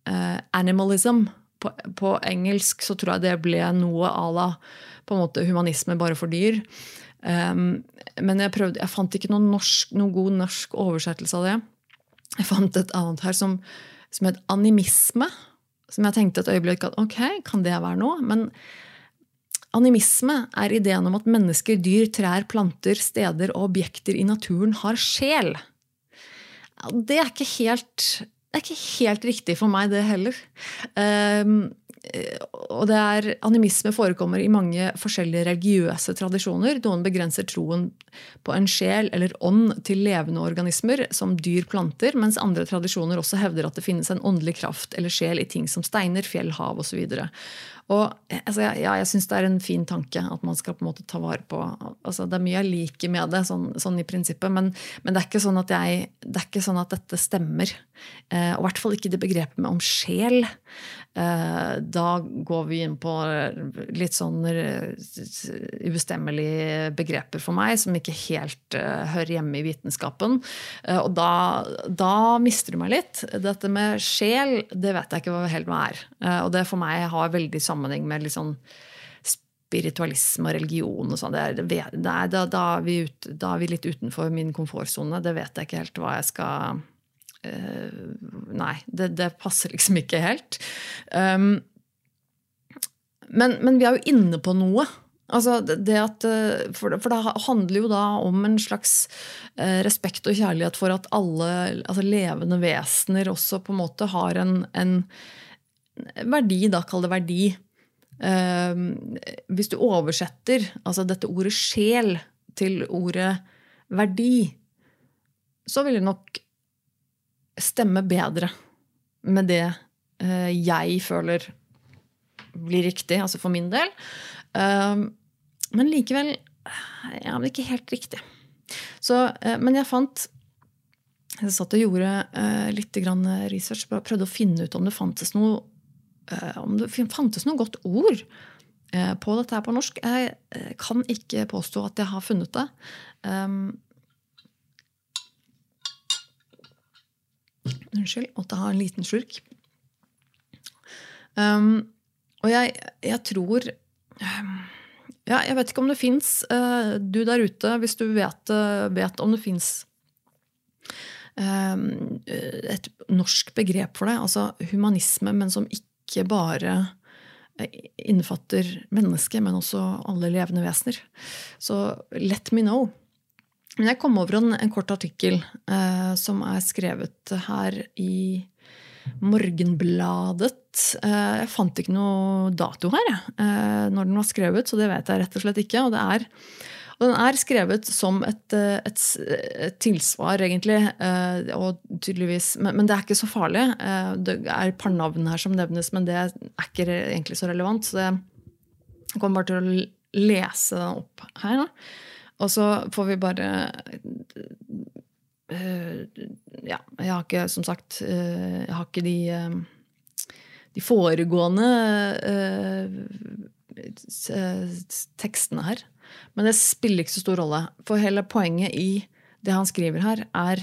eh, animalism på, på, engelsk, så tror jeg det ble noe à la på en måte humanisme bare for dyr. Um, men jeg, prøvde, jeg fant ikke noen, norsk, noen, god norsk oversettelse av det. Jeg fant et annet her som, som het animisme. Som jeg tenkte et øyeblikk at ok, kan det være noe? Men Animisme er ideen om at mennesker, dyr, trær, planter, steder og objekter i naturen har sjel. Det er ikke helt, er ikke helt riktig for meg, det heller. Um, og det er, Animisme forekommer i mange forskjellige religiøse tradisjoner. Noen begrenser troen på en sjel eller ånd til levende organismer, som dyr, planter, mens andre tradisjoner også hevder at det finnes en åndelig kraft eller sjel i ting som steiner, fjell, hav osv. Og altså, ja, jeg syns det er en fin tanke at man skal på en måte ta vare på altså, Det er mye jeg liker med det, sånn, sånn i prinsippet, men, men, det, er ikke sånn at jeg, det er ikke sånn at dette stemmer. Eh, og i hvert fall ikke det begrepet med om sjel. Eh, da går vi inn på litt sånn eh, ubestemmelige begreper for meg, som ikke helt hører hjemme i vitenskapen. Og da, da, mister du meg litt. Dette med sjel, det vet jeg ikke helt hva er. Og det for meg har veldig sammenheng med litt sånn spiritualisme og religion og sånn. Da, da, da, er vi litt utenfor min komfortsone. Det vet jeg ikke helt hva jeg skal Nei, det, det, passer liksom ikke helt. Um, men, men, vi er jo inne på noe. Altså det at, eh, for, det, handler jo da om en slags uh, respekt og kjærlighet for at alle altså levende vesener også på en måte har en, en verdi, da, kall det verdi. Ehm, hvis du oversetter altså dette ordet sjel til ordet verdi, så vil det nok stemme bedre med det eh, jeg føler blir riktig, altså for min del. Ehm, men likevel ja, men ikke helt riktig. Så, eh, men jeg fant Jeg satt og gjorde eh, litt research, prøvde å finne ut om det fantes noe Eh, om det fantes noe godt ord eh, på dette her på norsk. Jeg eh, kan ikke påstå at jeg har funnet det. Um, unnskyld, måtte ha en liten slurk. Um, og jeg, jeg tror um, ja, Jeg vet ikke om det fins, uh, du der ute, hvis du vet, uh, vet om det fins et norsk begrep for det, altså humanisme, men som ikke bare eh, innfatter mennesket, men også alle levende vesener. Så let me know. Men jeg kom over en, en kort artikkel eh, som er skrevet her i Morgenbladet. Eh, jeg fant ikke noe dato her eh, når den var skrevet, så det vet jeg rett og slett ikke. Og, er, og den er skrevet som et, eh, et, et tilsvar, egentlig. Og tydeligvis, men, men, det er ikke så farlig. Det er et par navn her som nevnes, men det er ikke egentlig så relevant. Så jeg kommer bare til å lese den opp her. nå. Og så får vi bare uh, Ja, jeg har ikke, som sagt uh, Jeg har ikke de, uh, de foregående tekstene her. Men det spiller ikke så stor rolle. For hele poenget i det han skriver her, er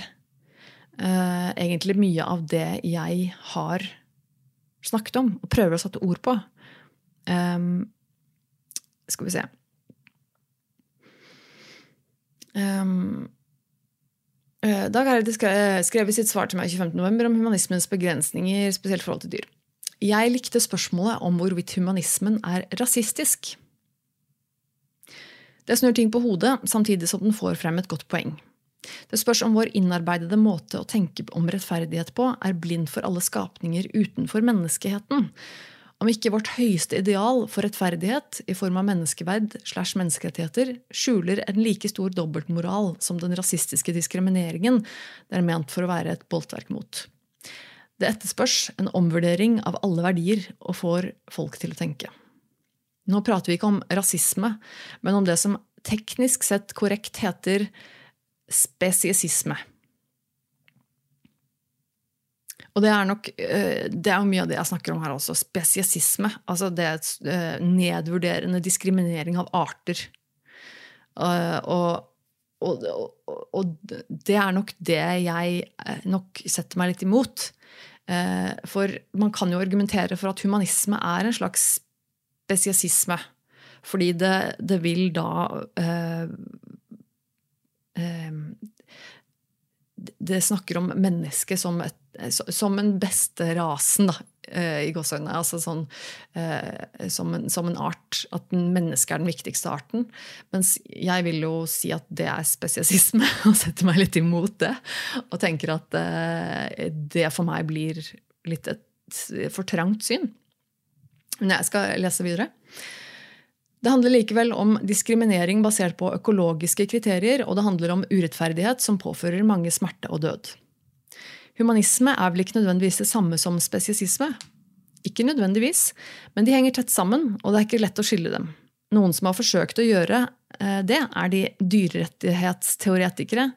egentlig mye av det jeg har snakket om og prøver å sette ord på. Um, skal vi se Um, Dag Herre skrev i sitt svar til meg 25.11. om humanismens begrensninger, spesielt forhold til dyr. Jeg likte spørsmålet om hvorvidt humanismen er rasistisk. Det snur ting på hodet, samtidig som den får frem et godt poeng. Det spørs om vår innarbeidede måte å tenke om rettferdighet på er blind for alle skapninger utenfor menneskeheten, om ikke vårt høyeste ideal for rettferdighet i form av menneskeverd slash menneskerettigheter skjuler en like stor dobbeltmoral som den rasistiske diskrimineringen det er ment for å være et boltverk mot. Det etterspørs en omvurdering av alle verdier og får folk til å tenke. Nå prater vi ikke om rasisme, men om det som teknisk sett korrekt heter spesiesisme. Og det er nok eh, det er mye av det jeg snakker om her også. Spesiesisme. Altså det eh, nedvurderende diskriminering av arter. Eh, og, og, og, og, det er nok det jeg nok setter meg litt imot. For man kan jo argumentere for at humanisme er en slags spesiesisme. Fordi det, det vil da eh, eh, Det snakker om mennesket som Eh, som en beste rasen, da, eh, i gåseøynene. Altså sånn, eh, som, en, som, en, art. At mennesket er den viktigste arten. Mens jeg vil jo si at det er spesiesisme, og setter meg litt imot det. Og tenker at det for meg blir litt et for trangt syn. Men jeg skal lese videre. Det handler likevel om diskriminering basert på økologiske kriterier, og det handler om urettferdighet som påfører mange smerte og død. Humanisme er vel ikke nødvendigvis det samme som spesiesisme? Ikke nødvendigvis, men de henger tett sammen, og det er ikke lett å skille dem. Noen som har forsøkt å gjøre eh, det, er de dyrerettighetsteoretikere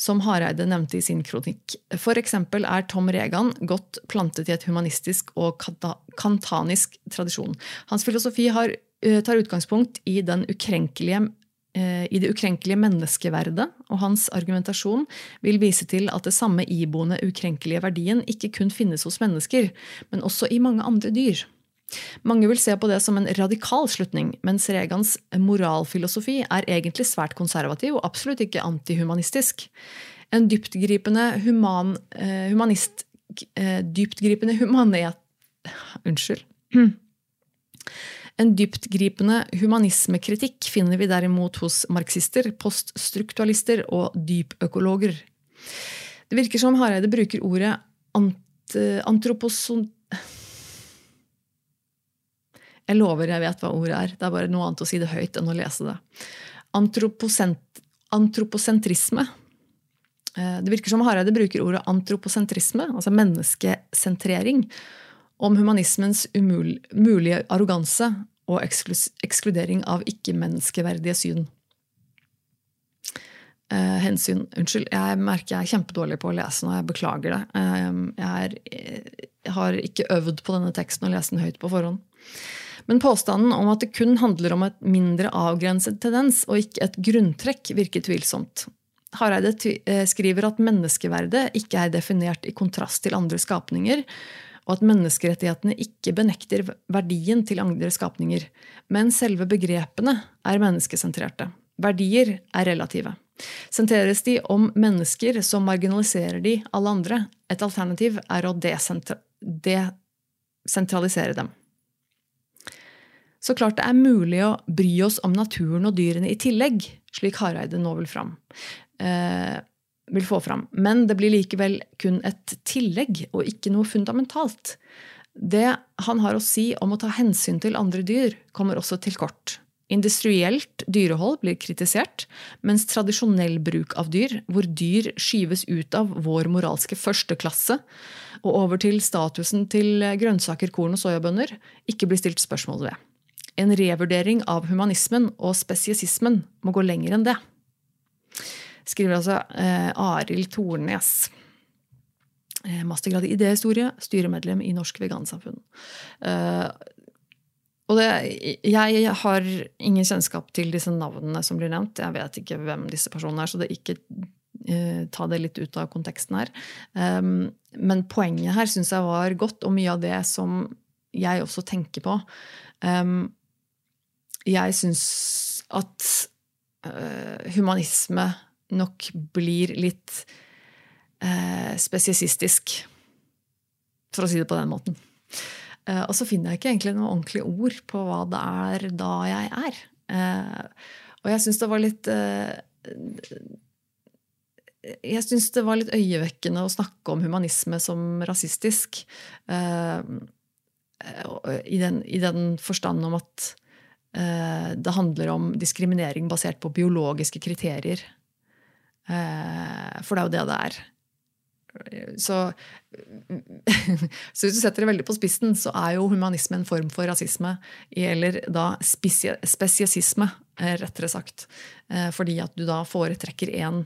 som Hareide nevnte i sin kronikk. Eksempel er Tom Regan godt plantet i et humanistisk og kantanisk tradisjon. Hans filosofi har, tar utgangspunkt i Eh, i det ukrenkelige menneskeverdet, og hans argumentasjon vil vise til at det samme iboende ukrenkelige verdien ikke kun finnes hos mennesker, men også i mange andre dyr. Mange vil se på det som en radikal slutning, mens Regans moralfilosofi er egentlig svært konservativ og absolutt ikke antihumanistisk. En dyptgripende human, eh, humanist eh, Dyptgripende humanet Unnskyld. En dyptgripende humanismekritikk finner vi derimot hos marxister, poststruktualister og dypøkologer. Det virker som Hareide bruker ordet ant antroposon... Jeg lover jeg vet hva ordet er. Det er bare noe annet å si det høyt enn å lese det. Antroposentrisme. Eh, det virker som Hareide bruker ordet antroposentrisme, altså menneskesentrering, om humanismens mulige arroganse og ekskludering av ikke-menneskeverdige syn. Eh, hensyn Unnskyld, jeg merker jeg er kjempedårlig på å lese nå. Jeg beklager det. Eh, jeg, er, jeg, har ikke øvd på denne teksten og lest den høyt på forhånd. Men påstanden om at det kun handler om et mindre avgrenset tendens og ikke et grunntrekk, virker tvilsomt. Hareide eh, skriver at menneskeverdet ikke er definert i kontrast til andre skapninger, og at menneskerettighetene ikke benekter verdien til andre skapninger, men selve begrepene er menneskesentrerte. Verdier er relative. Sentreres de om mennesker, så marginaliserer de alle andre. Et alternativ er å desentralisere dem. Så klart det er mulig å bry oss om naturen og dyrene i tillegg, slik Hareide nå vil fram. Eh, vil få fram. Men det blir likevel kun et tillegg og ikke noe fundamentalt. Det han har å si om å ta hensyn til andre dyr, kommer også til kort. Industrielt dyrehold blir kritisert, mens tradisjonell bruk av dyr, hvor dyr skyves ut av vår moralske førsteklasse og over til statusen til grønnsaker, korn og soyabønner, ikke blir stilt spørsmål ved. En revurdering av humanismen og spesiesismen må gå lenger enn det. Skriver altså eh, Arild Tornes. Eh, mastergrad i idéhistorie, styremedlem i Norsk Vegansamfunn. Eh, og det, jeg har ingen kjennskap til disse navnene som blir nevnt. Jeg vet ikke hvem disse personene er, så det er ikke eh, ta det litt ut av konteksten her. Um, men poenget her syns jeg var godt, og mye av det som jeg også tenker på. Um, jeg syns at uh, humanisme nok blir litt eh, spesiesistisk, for å si det på den måten. Eh, og så finner jeg ikke egentlig noe ordentlig ord på hva det er da jeg er. Eh, og jeg syns det var litt uh, Jeg syns det var litt øyevekkende å snakke om humanisme som rasistisk. I den, I, den, forstand om at det handler om diskriminering basert på biologiske kriterier. For det er jo det det er. Så, så, hvis du setter det veldig på spissen, så er jo humanisme en form for rasisme. Eller da spesiesisme, eh, rettere sagt. Eh, fordi at du da foretrekker én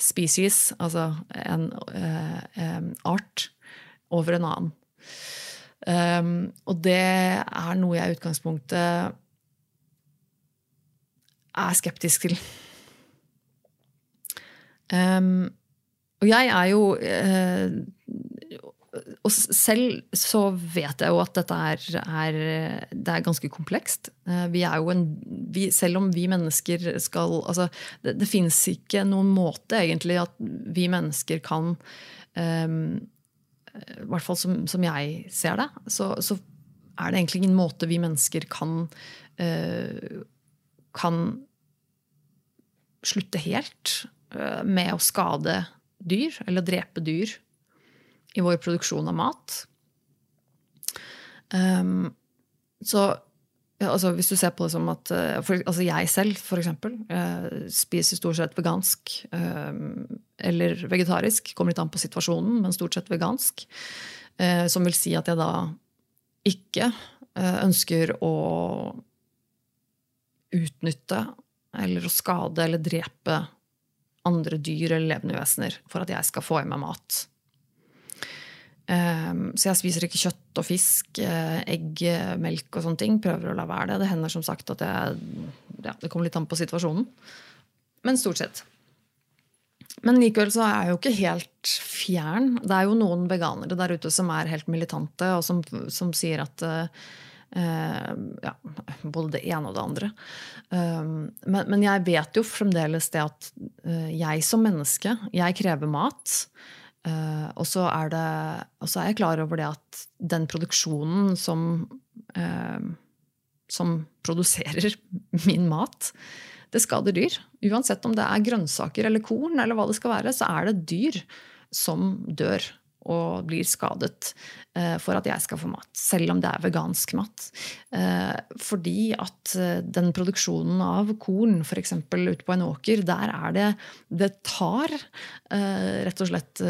species, altså en uh, art, over en annen. Um, og det er noe jeg i utgangspunktet er skeptisk til. Um, og jeg er jo uh, Og selv så vet jeg jo at dette er, er, det er ganske komplekst. Uh, vi er jo en, vi, selv om vi mennesker skal altså, Det, det fins ikke noen måte egentlig at vi mennesker kan um, I hvert fall som, som jeg ser det, så, så, er det egentlig ingen måte vi mennesker kan uh, kan slutte helt med å skade dyr, eller drepe dyr, i vår produksjon av mat. Um, så altså, hvis du ser på det som at uh, for, altså Jeg selv, for eksempel, uh, spiser stort sett vegansk um, eller vegetarisk. Kommer litt an på situasjonen, men stort sett vegansk. Uh, som vil si at jeg da ikke ønsker å utnytte eller å skade eller drepe andre dyr eller levende vesener for at jeg skal få i meg mat. Um, så jeg spiser ikke kjøtt og fisk, eh, egg, melk og sånne ting. Prøver å la være det. Det hender som sagt at jeg, ja, det kommer litt an på situasjonen. Men stort sett. Men likevel så er jeg jo ikke helt fjern. Det er jo noen veganere der ute som er helt militante, og som, som sier at uh, Eh, ja, både det ene og det andre. Eh, men, men, jeg vet jo fremdeles det at eh, jeg som menneske, jeg krever mat. og, så er det, og så er jeg klar over det at den produksjonen som, som produserer min mat, det skader dyr. Uansett om det er grønnsaker eller korn, eller hva det skal være, så er det dyr som dør og blir skadet eh, for at jeg skal få mat. Selv om det er vegansk mat. Eh, fordi at eh, den produksjonen av korn, f.eks. ute på en åker, der er det Det tar rett og slett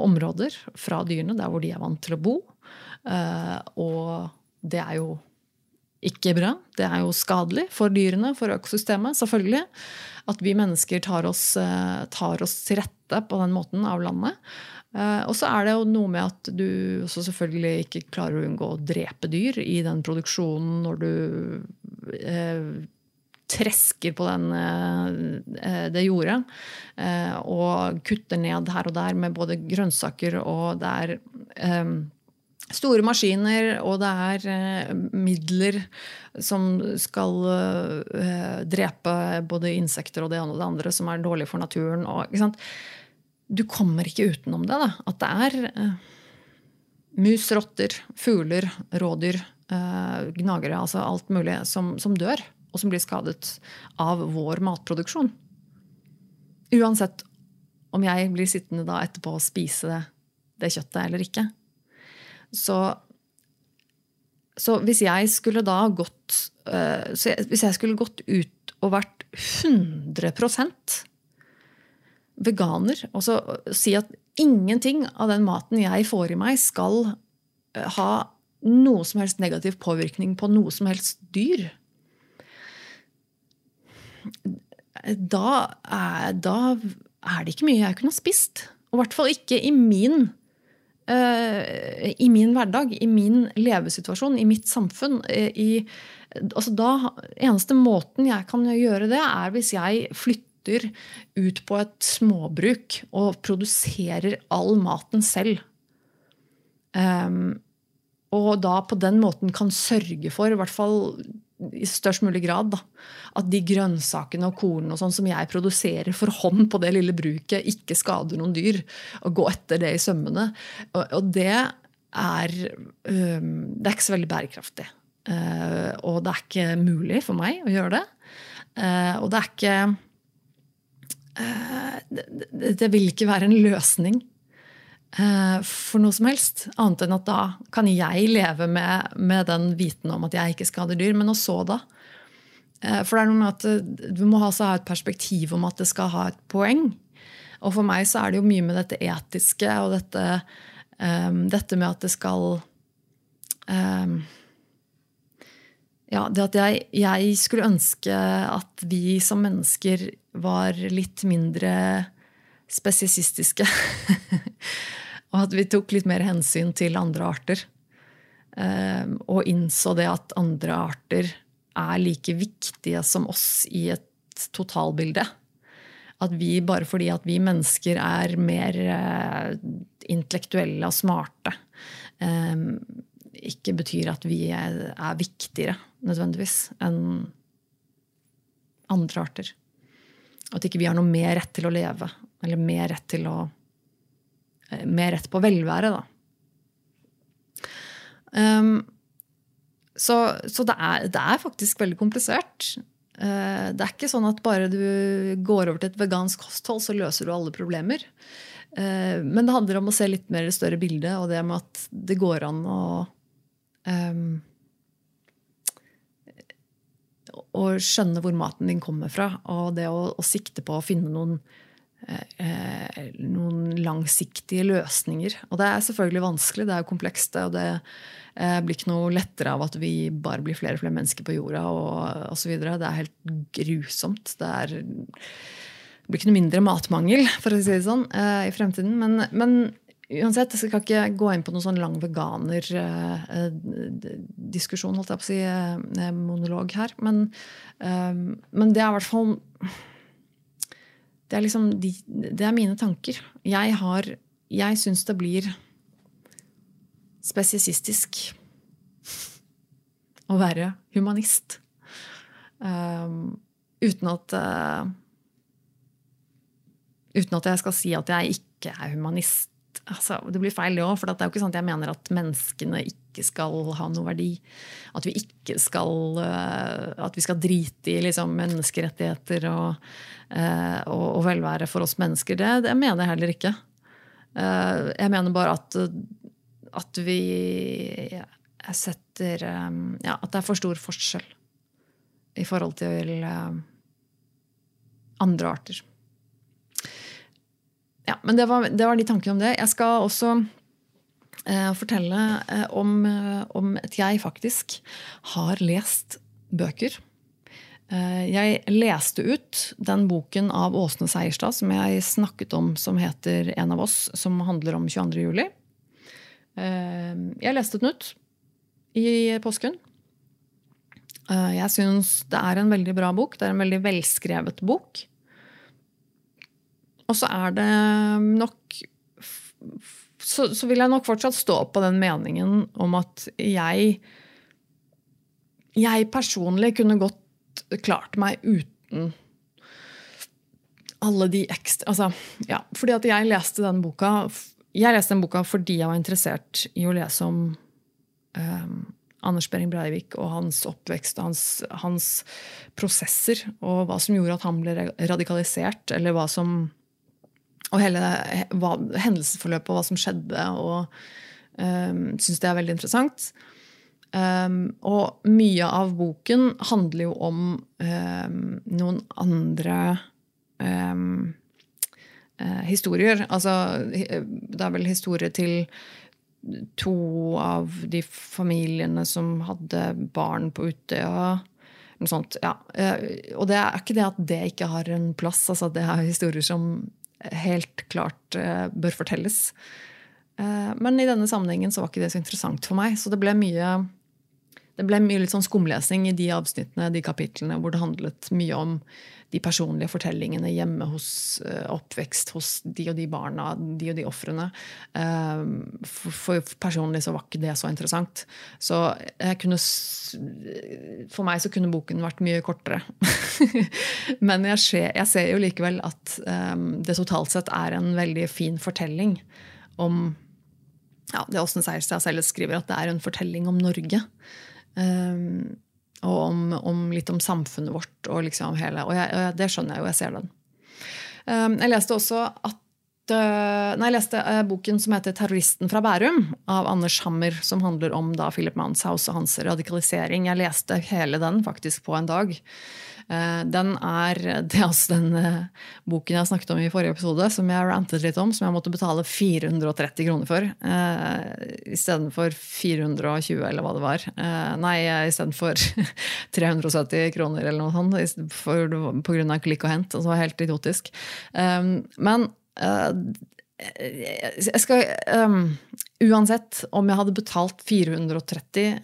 områder fra dyrene der hvor de er vant til å bo. Og det er jo ikke bra. Det er jo skadelig for dyrene, for økosystemet, selvfølgelig. At vi mennesker tar oss, tar oss til rette på den måten av landet. Uh, og så er det jo noe med at du også selvfølgelig ikke klarer å unngå å drepe dyr i den produksjonen når du eh, tresker på den, uh, det jordet. og kutter ned her og der med både grønnsaker og det er store maskiner, og det er midler som skal drepe både insekter og det ene og det andre, som er dårlig for naturen. Og, ikke sant? Du kommer ikke utenom det. Da. At det er uh, mus, rotter, fugler, rådyr, uh, gnagere, altså alt mulig som, som, dør, og som blir skadet av vår matproduksjon. Uansett om jeg blir sittende da etterpå og spise det, det kjøttet eller ikke. Så, så hvis jeg skulle da gått jeg, Hvis jeg skulle gått ut og vært 100 veganer, og så si at ingenting av den maten jeg får i meg, skal uh, ha noe som helst negativ påvirkning på noe som helst dyr da er, da er det ikke mye jeg kunne ha spist. Og i hvert fall ikke i min, uh, i min hverdag, i min levesituasjon, i mitt samfunn. Eh, I, altså da, eneste måten jeg kan gjøre det, er hvis jeg flytter ut på et småbruk og produserer all maten selv. Um, og da på den måten kan sørge for, i hvert fall i størst mulig grad, da, at de grønnsakene og kornene og sånn som jeg produserer for hånd på det lille bruket, ikke skader noen dyr. Og gå etter det i sømmene. Og, og det er um, Det er ikke så veldig bærekraftig. Uh, og det er ikke mulig for meg å gjøre det. Uh, og det er ikke uh, det, det, vil ikke være en løsning Eh, for noe som helst. Annet enn at da kan jeg leve med, med den viten om at jeg ikke skader dyr. Men også da? Eh, for det er noe med at eh, du må ha et perspektiv om at det skal ha et poeng. Og for meg så er det jo mye med dette etiske og dette, um, dette med at det skal um, Ja, det at jeg, jeg skulle ønske at vi som mennesker var litt mindre spesisistiske. og at vi tok litt mer hensyn til andre arter. Ehm, og innså det at andre arter er like viktige som oss i et totalbilde. At vi, bare fordi at vi mennesker er mer eh, intellektuelle og smarte, ehm, ikke betyr at vi er, er viktigere nødvendigvis enn andre arter. At ikke vi har noe mer rett til å leve eller mer rett til å eh, Mer rett på velvære, da. Um, så, så det, er, det, er, faktisk veldig komplisert. Uh, det er ikke sånn at bare du går over til et vegansk kosthold, så løser du alle problemer. Uh, men det handler om å se litt mer i større bildet, og det med at det går an å um, Å skjønne hvor maten din kommer fra, og det å, å sikte på å finne noen Eh, noen langsiktige løsninger. Og det er selvfølgelig vanskelig, det er jo komplekst. og det eh, blir ikke noe lettere av at vi bare blir flere og flere mennesker på jorda og osv. Det er helt grusomt. Det, er, det blir ikke noe mindre matmangel for å si det sånn, eh, i fremtiden. Men, men uansett, jeg skal ikke gå inn på noen sånn lang veganerdiskusjon, holdt jeg på å si, monolog her. Men, men det er i hvert fall det er liksom de, Det er mine tanker. Jeg har Jeg syns det blir spesisistisk å være humanist. Um, uten at uh, Uten at jeg skal si at jeg ikke er humanist. Altså, det blir feil, det òg. For det er jo ikke sånn at jeg mener at menneskene ikke skal ha noe verdi. At vi ikke skal uh, At vi skal drite i liksom, menneskerettigheter og Eh, og, og, velvære for oss mennesker. Det, det mener jeg heller ikke. Eh, jeg mener bare at, at vi setter eh, Ja, at det er for stor forskjell i forhold til andre arter. Ja, men det var, det var de tankene om det. Jeg skal også eh, fortelle eh, om, om at jeg faktisk har lest bøker Eh, jeg leste ut den boken av Åsne Seierstad som jeg snakket om, som heter 'En av oss', som handler om 22. juli. Eh, jeg leste den ut i påsken. Eh, jeg syns det er en veldig bra bok. Det er en veldig velskrevet bok. Og så er det nok så, så vil jeg nok fortsatt stå på den meningen om at jeg jeg personlig kunne godt klart meg uten alle de ekstra altså, ja, Fordi at jeg leste den boka jeg leste den boka fordi jeg var interessert i å lese om um, Anders Behring Breivik og hans oppvekst og hans, hans, prosesser. Og hva som gjorde at han ble radikalisert, eller hva som og hele hva, hendelsesforløpet og hva som skjedde. og um, Syns det er veldig interessant. Um, og mye av boken handler jo om um, noen andre um, uh, historier. Altså, det er vel historie til to av de familiene som hadde barn på Utøya. Noe sånt, ja. Uh, og det er ikke det at det ikke har en plass. Altså, det er historier som helt klart uh, bør fortelles. Men i denne sammenhengen så var ikke det så interessant for meg. Så det ble mye det ble mye litt sånn skumlesing i de avsnittene, de kapitlene, hvor det handlet mye om de personlige fortellingene hjemme hos uh, oppvekst hos de og de barna, de og de ofrene. Uh, for, personlig så var ikke det så interessant. Så kunne For meg så kunne boken vært mye kortere. Men jeg ser, jeg ser, jo likevel at um, det totalt sett er en veldig fin fortelling om ja, det Åsne Seierstad selv skriver, at det er en fortelling om Norge. Um, og om, om, litt om samfunnet vårt. Og, liksom hele, og jeg, det skjønner jeg jo, jeg ser den. Um, jeg leste også at uh, Nei, jeg leste uh, boken som heter 'Terroristen fra Bærum' av Anders Hammer, som handler om da Philip Manshaus og hans radikalisering. Jeg leste hele den faktisk på en dag. Eh, den er, det er altså den eh, boken jeg snakket om i forrige episode, som jeg rantet litt om, som jeg måtte betale 430 kroner for. Uh, Istedenfor 420, eller hva det var. Uh, nei, istedenfor 370 kroner eller noe sånt for, på grunn av klikk og hent. Altså, helt idiotisk. Um, men uh, jeg skal um, Uansett om jeg hadde betalt 430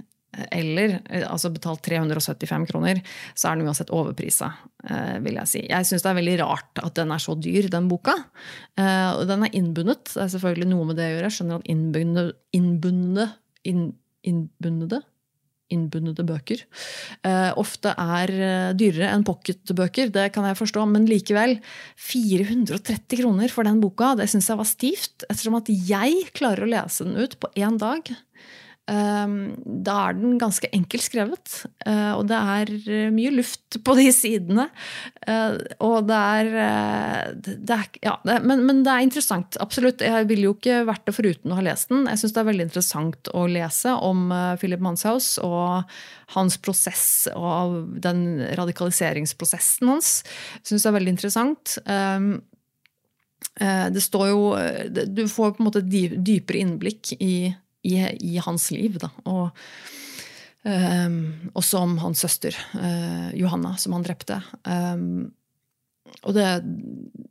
eller eh, altså betalt 375 kroner, så er den uansett overprisa, eh, vil jeg si. Jeg syns det er veldig rart at den er så dyr, den boka. Eh, den er innbundet. Det er selvfølgelig noe med det å gjøre. Jeg skjønner at innbundne, innbundne, inn, innbundede bøker ofte er dyrere enn pocketbøker. Det kan jeg forstå, men likevel. 430 kroner for den boka, det syns jeg var stivt. Ettersom at jeg klarer å lese den ut på én dag. Ehm, da er den ganske enkelt skrevet. Eh, og det er eh, mye luft på de sidene. Eh, og det er, det er Ja, men, men, det er interessant. Absolutt. Jeg ville jo ikke vært det foruten å ha lest den. Jeg syns det er veldig interessant å lese om Philip Manshaus og hans prosess og den radikaliseringsprosessen hans. Jeg syns det er veldig interessant. Ehm, det står jo Du får på en måte dypere innblikk i i, i hans liv. Da. Og um, også om hans søster uh, Johanna, som han drepte. Um, og det,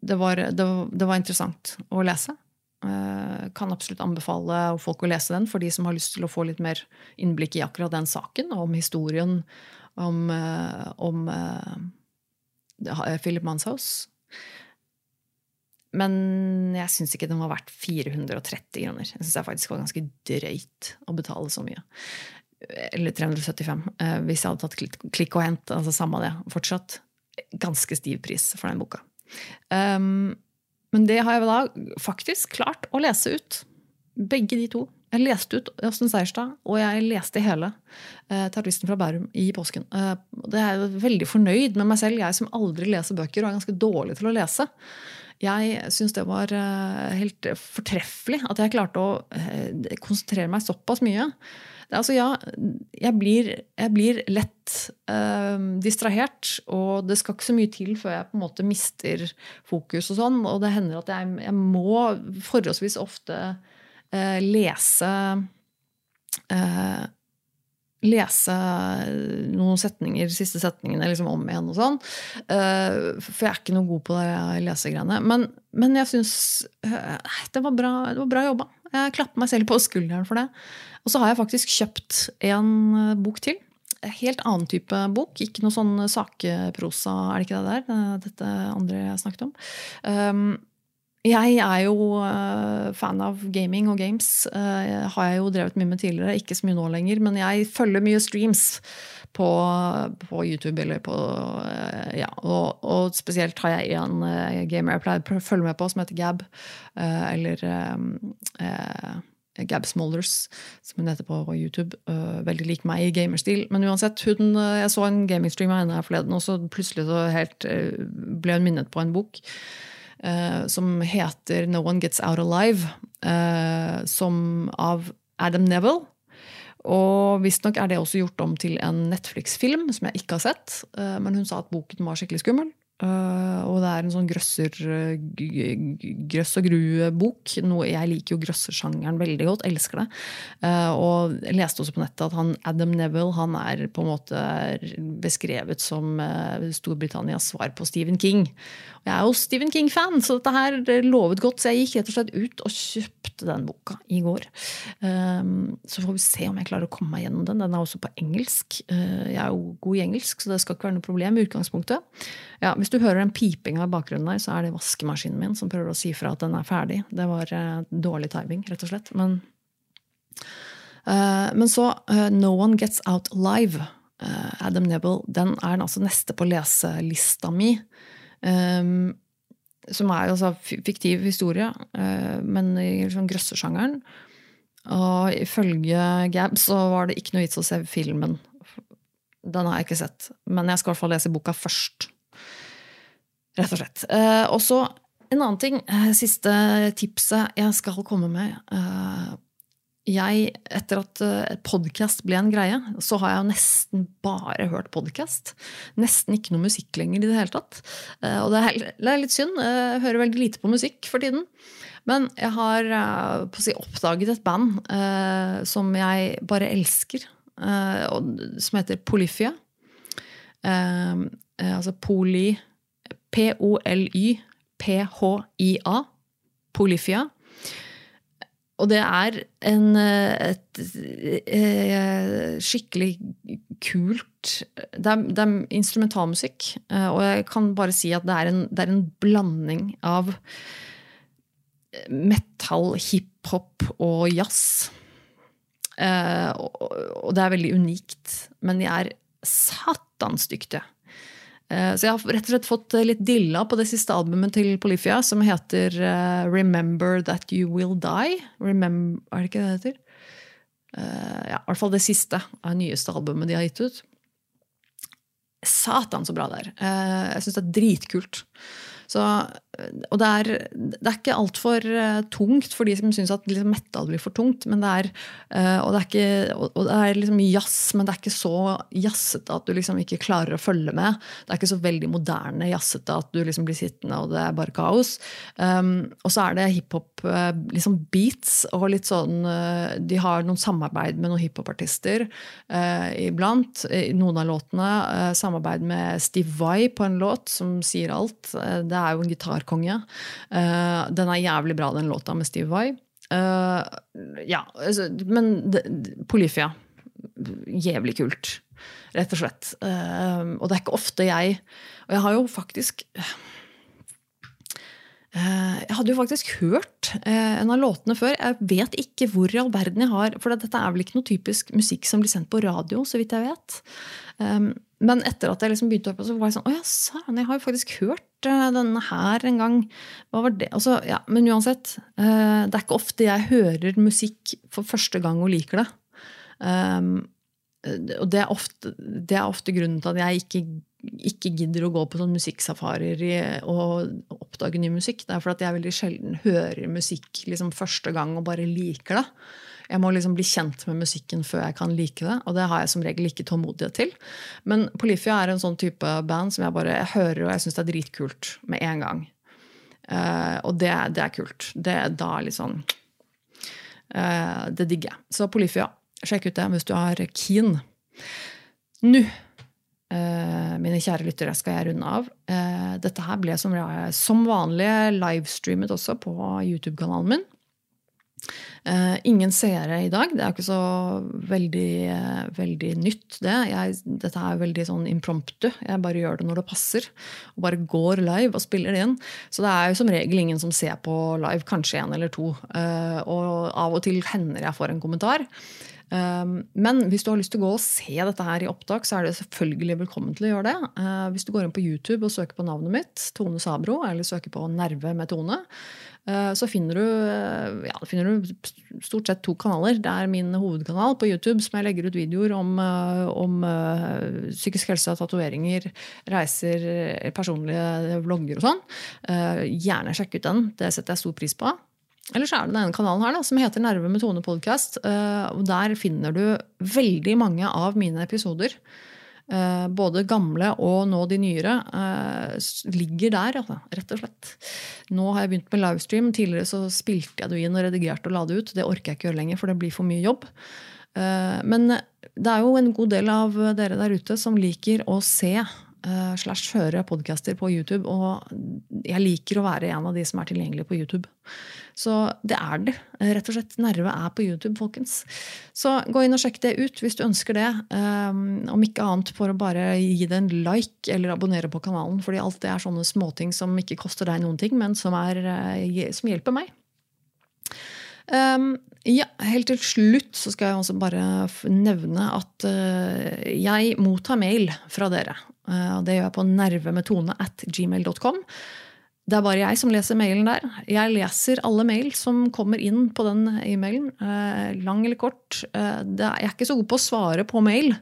det, var, det, det, var, interessant å lese. Uh, kan absolutt anbefale folk å lese den for de som har lyst til å få litt mer innblikk i akkurat den saken, om historien om, uh, om Philip Manshaus. Men jeg syns ikke den var verdt 430 kroner. Jeg syns det faktisk var ganske drøyt å betale så mye. Eller 375, eh, hvis jeg hadde tatt klikk og hent. altså Samme det. Fortsatt ganske stiv pris for den boka. Um, men det har jeg da faktisk klart å lese ut. Begge de to. Jeg leste ut Åsten Seierstad, og jeg leste hele uh, 'Terroristen fra Bærum' i påsken. Uh, det er jeg veldig fornøyd med meg selv, jeg som aldri leser bøker og er ganske dårlig til å lese. Jeg syns det var eh, helt fortreffelig at jeg klarte å eh, konsentrere meg såpass mye. Altså, ja, jeg blir, jeg blir lett eh, distrahert, og det skal ikke så mye til før jeg på en måte mister fokus. Og sånn, og det hender at jeg, jeg må forholdsvis ofte eh, lese eh, lese noen setninger, siste setningene liksom om igjen og sånn. Uh, for jeg er ikke noe god på det lesegreiene. Men, men jeg syns uh, det, var bra, det var bra jobba. Jeg klapper meg selv på skulderen for det. Og så har jeg faktisk kjøpt en bok til. Helt annen type bok. Ikke noe sånn sakeprosa, er det ikke det der? Dette andre jeg snakket om. Um, jeg er jo uh, fan av gaming og games. Uh, har jeg jo drevet mye med tidligere. Ikke så mye nå lenger, men jeg følger mye streams på, på YouTube. eller på, uh, ja, og, og, spesielt har jeg en gamer jeg pleier å følge med på, som heter Gab. eller Gab Smolders, som hun heter på YouTube. veldig lik meg i gamerstil. Men uansett, hun, jeg så en gamingstream av henne her forleden, og så plutselig så helt, ble hun minnet på en bok som heter No One Gets Out Alive, som av Adam Neville. Og visstnok er det også gjort om til en Netflix-film som jeg ikke har sett. Men hun sa at boken var skikkelig skummel. Uh, og det er en sånn grøsser, grøss og grue-bok. Jeg liker jo grøssersjangeren veldig godt. Elsker det. Uh, og jeg leste også på nettet at han, Adam Neville han er på en måte beskrevet som uh, Storbritannias svar på Stephen King. Og jeg er jo Stephen King-fan, så dette her lovet godt. Så jeg gikk rett og slett ut og kjøpte den boka i går. så får vi se om jeg klarer å komme meg gjennom den. Den er også på engelsk. jeg er jo god i engelsk, så det skal ikke være noe problem i utgangspunktet. Ja, hvis du hører den pipinga i bakgrunnen der, så er det vaskemaskinen min som prøver å si fra at den er ferdig. Det var uh, dårlig timing, rett og slett. Men, uh, men så uh, No One Gets Out Live. Adam Nebel, Den er den altså neste på leselista mi. Um, som er altså fiktiv historie, men i sånn grøssesjangeren. Og ifølge Gab så var det ikke noe vits å se filmen. Den har jeg ikke sett. Men jeg skal i hvert fall lese boka først. Rett og slett. Eh, og så en annen ting. Eh, siste tipset jeg skal komme med. Eh, jeg, etter at podkast ble en greie, så har jeg jo nesten bare hørt podkast. Nesten ikke noe musikk lenger i det hele tatt. Og det er, litt synd. Jeg hører veldig lite på musikk for tiden. Men jeg har si, oppdaget et band som jeg bare elsker, som heter Polyphia. Altså Poly P-O-L-Y-P-H-I-A. Polyfia. Og det er en, et, et, et, skikkelig kult det er, det er, instrumentalmusikk. Eh, og jeg kan bare si at det er en, det er en blanding av metal, hiphop og jazz. Og, og det er veldig unikt. Men de er satans dyktige. Eh, så jeg har rett og slett fått eh, litt dilla på det siste albumet til Polifia, som heter eh, Remember That You Will Die. Remember, er det ikke det det heter? Ja, I hvert fall det siste av det nyeste albumet de har gitt ut. Satan, så bra det er. Jeg syns det er dritkult. Så, og det er, det er ikke altfor uh, tungt for de som syns at liksom, metal blir for tungt. Men det er, uh, og det er, ikke, og, det er liksom jazz, men det er ikke så jazzete at du liksom ikke klarer å følge med. Det er ikke så veldig moderne jazzete at du liksom blir sittende og det er bare kaos. Um, og så er det hiphop uh, liksom beats og litt sånn De har noen samarbeid med noen hiphopartister iblant. I noen av låtene. samarbeid med Steve Vai på en låt som sier alt. det det er jo en gitarkonge. Uh, den er jævlig bra, den låta med Steve Vai. Uh, ja, altså, men Polyphia Jævlig kult, rett og slett. Uh, og det er ikke ofte jeg Og jeg har jo faktisk jeg hadde jo faktisk hørt en av låtene før. Jeg vet ikke hvor i all verden jeg har For dette er vel ikke noe typisk musikk som blir sendt på radio, så vidt jeg vet. Um, men etter at jeg liksom begynte opp, så var jeg sånn Å ja, søren, jeg har jo faktisk hørt uh, denne her en gang. Hva var det? Altså, ja, men uansett. Det er ikke ofte jeg hører musikk for første gang og liker det. Um, og det er, ofte, det er, ofte, grunnen til at jeg ikke, ikke gidder å gå på sånn musikksafarier og oppdage ny musikk. Det er fordi jeg veldig sjelden hører musikk liksom første gang og bare liker det. Jeg må liksom bli kjent med musikken før jeg kan like det. Og det har jeg som regel ikke tålmodighet til. Men Polyphia er en sånn type band som jeg bare jeg hører og jeg syns er dritkult med en gang. Uh, og det, det, er kult. Det er da sånn uh, Det digger jeg. Så Polyphia, sjekk ut det hvis du er keen. Nå, mine kjære lyttere, skal jeg runde av. dette her ble som, som vanlig livestreamet også på YouTube-kanalen min. Uh, ingen seere i dag. Det er ikke så veldig, veldig nytt, det. Jeg, dette er veldig sånn impromptu. Jeg bare gjør det når det passer. Og bare går live og spiller det inn. Så det er jo som regel ingen som ser på live, kanskje én eller to. Og av og til hender jeg får en kommentar. Men hvis du har lyst til å gå og se dette her i opptak, så er det selvfølgelig velkommen til å gjøre det. Hvis du går inn på YouTube og søker på navnet mitt, Tone Sabro, eller søker på Nerve med Tone, så finner du, ja, finner du, stort sett to kanaler. Det er min hovedkanal på YouTube, som jeg legger ut videoer om, om psykisk helse, tatoveringer, reiser, personlige vlogger og sånn. Gjerne sjekk ut den. Det setter jeg stor pris på. Eller så er det denne kanalen her da, som heter Nerve med Tone podcast. Eh, Der finner du veldig mange av mine episoder. Eh, både gamle og nå de nyere eh, ligger der, rett og slett. Nå har jeg begynt med livestream. Tidligere så spilte jeg det inn og redigerte og la det ut. Det orker jeg ikke gjøre lenger, for det blir for mye jobb. Men det er jo en god del av dere der ute som liker å se slash høre podcaster på YouTube. Og jeg liker å være en av de som er tilgjengelig på YouTube. Så det er det. Rett og slett. Nerve er på YouTube, folkens. Så gå inn og sjekk det ut hvis du ønsker det. Um, om ikke annet for å bare gi det en like eller abonnere på kanalen. fordi alt det er sånne småting som ikke koster deg noen ting, men som, er, eh, som hjelper meg. Um, ja, Helt til slutt så skal jeg også bare nevne at uh, jeg mottar mail fra dere. Uh, det gjør jeg på nervemetone at gmail.com. Det er bare jeg som leser mailen der. Jeg leser alle mail som kommer inn på den e-mailen. Eh, lang eller kort. Eh, jeg er ikke så god på å svare på mail,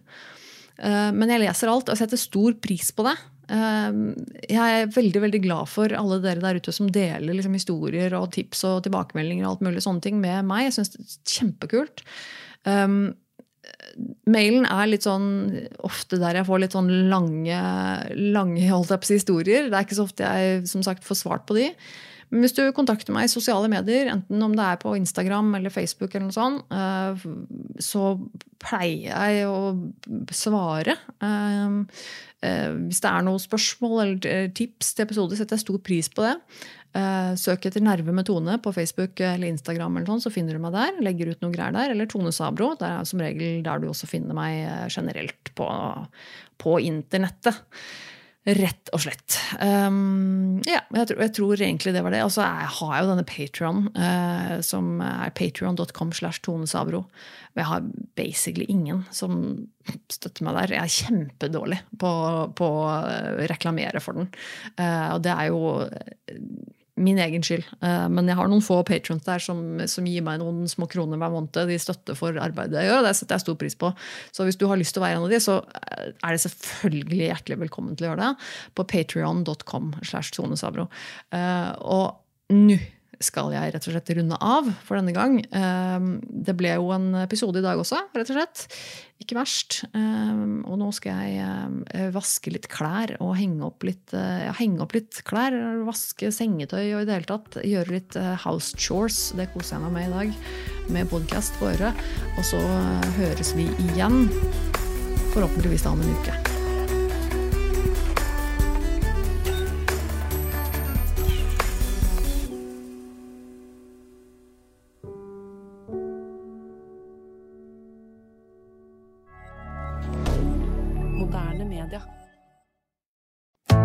eh, men jeg leser alt og setter stor pris på det. Jeg er veldig veldig glad for alle dere der ute som deler liksom, historier og tips og tilbakemeldinger og alt mulig sånne ting med meg. Jeg syns det er kjempekult. Mailen er litt sånn ofte der jeg får litt sånn lange, lange historier. Det er ikke så ofte jeg som sagt får svart på de. Men hvis du kontakter meg i sosiale medier, enten om det er på Instagram eller Facebook, eller noe sånt, eh, så pleier jeg å svare. Eh, eh, hvis det er noen spørsmål eller tips til episoder, setter jeg stor pris på det. Søk etter Nerve med Tone på Facebook eller Instagram, eller sånn, så finner du meg der. Legger ut noe greier der. Eller Tone Sabro. Det er som regel der du også finner meg generelt på, på internettet. Rett og slett. Um, ja, jeg tror, jeg tror, egentlig det var det. Og så har jeg jo denne Patron, uh, som er patrion.com slash tonesabro. Og jeg har basically ingen som støtter meg der. Jeg er kjempedårlig på, på å reklamere for den. Uh, og det er jo min egen skyld. Eh, men jeg har noen få patrons der som, som, gir meg noen små kroner hver måned. De støtter for arbeidet jeg gjør, og det setter jeg stor pris på. Så hvis du har lyst til å være en av de, så er det selvfølgelig hjertelig velkommen til å gjøre det på patrion.com. slash tonesabro. Eh, og nå skal jeg rett og slett runde av for denne gang. Ehm, det ble jo en episode i dag også, rett og slett. Ikke verst. Ehm, og nå skal jeg eh, vaske litt klær og henge opp litt, eh, ja, henge opp litt klær. Vaske sengetøy og i det hele tatt gjøre litt eh, house chores. Det koser jeg meg med i dag, med podkast på øret. Og så høres vi igjen, forhåpentligvis da om en uke.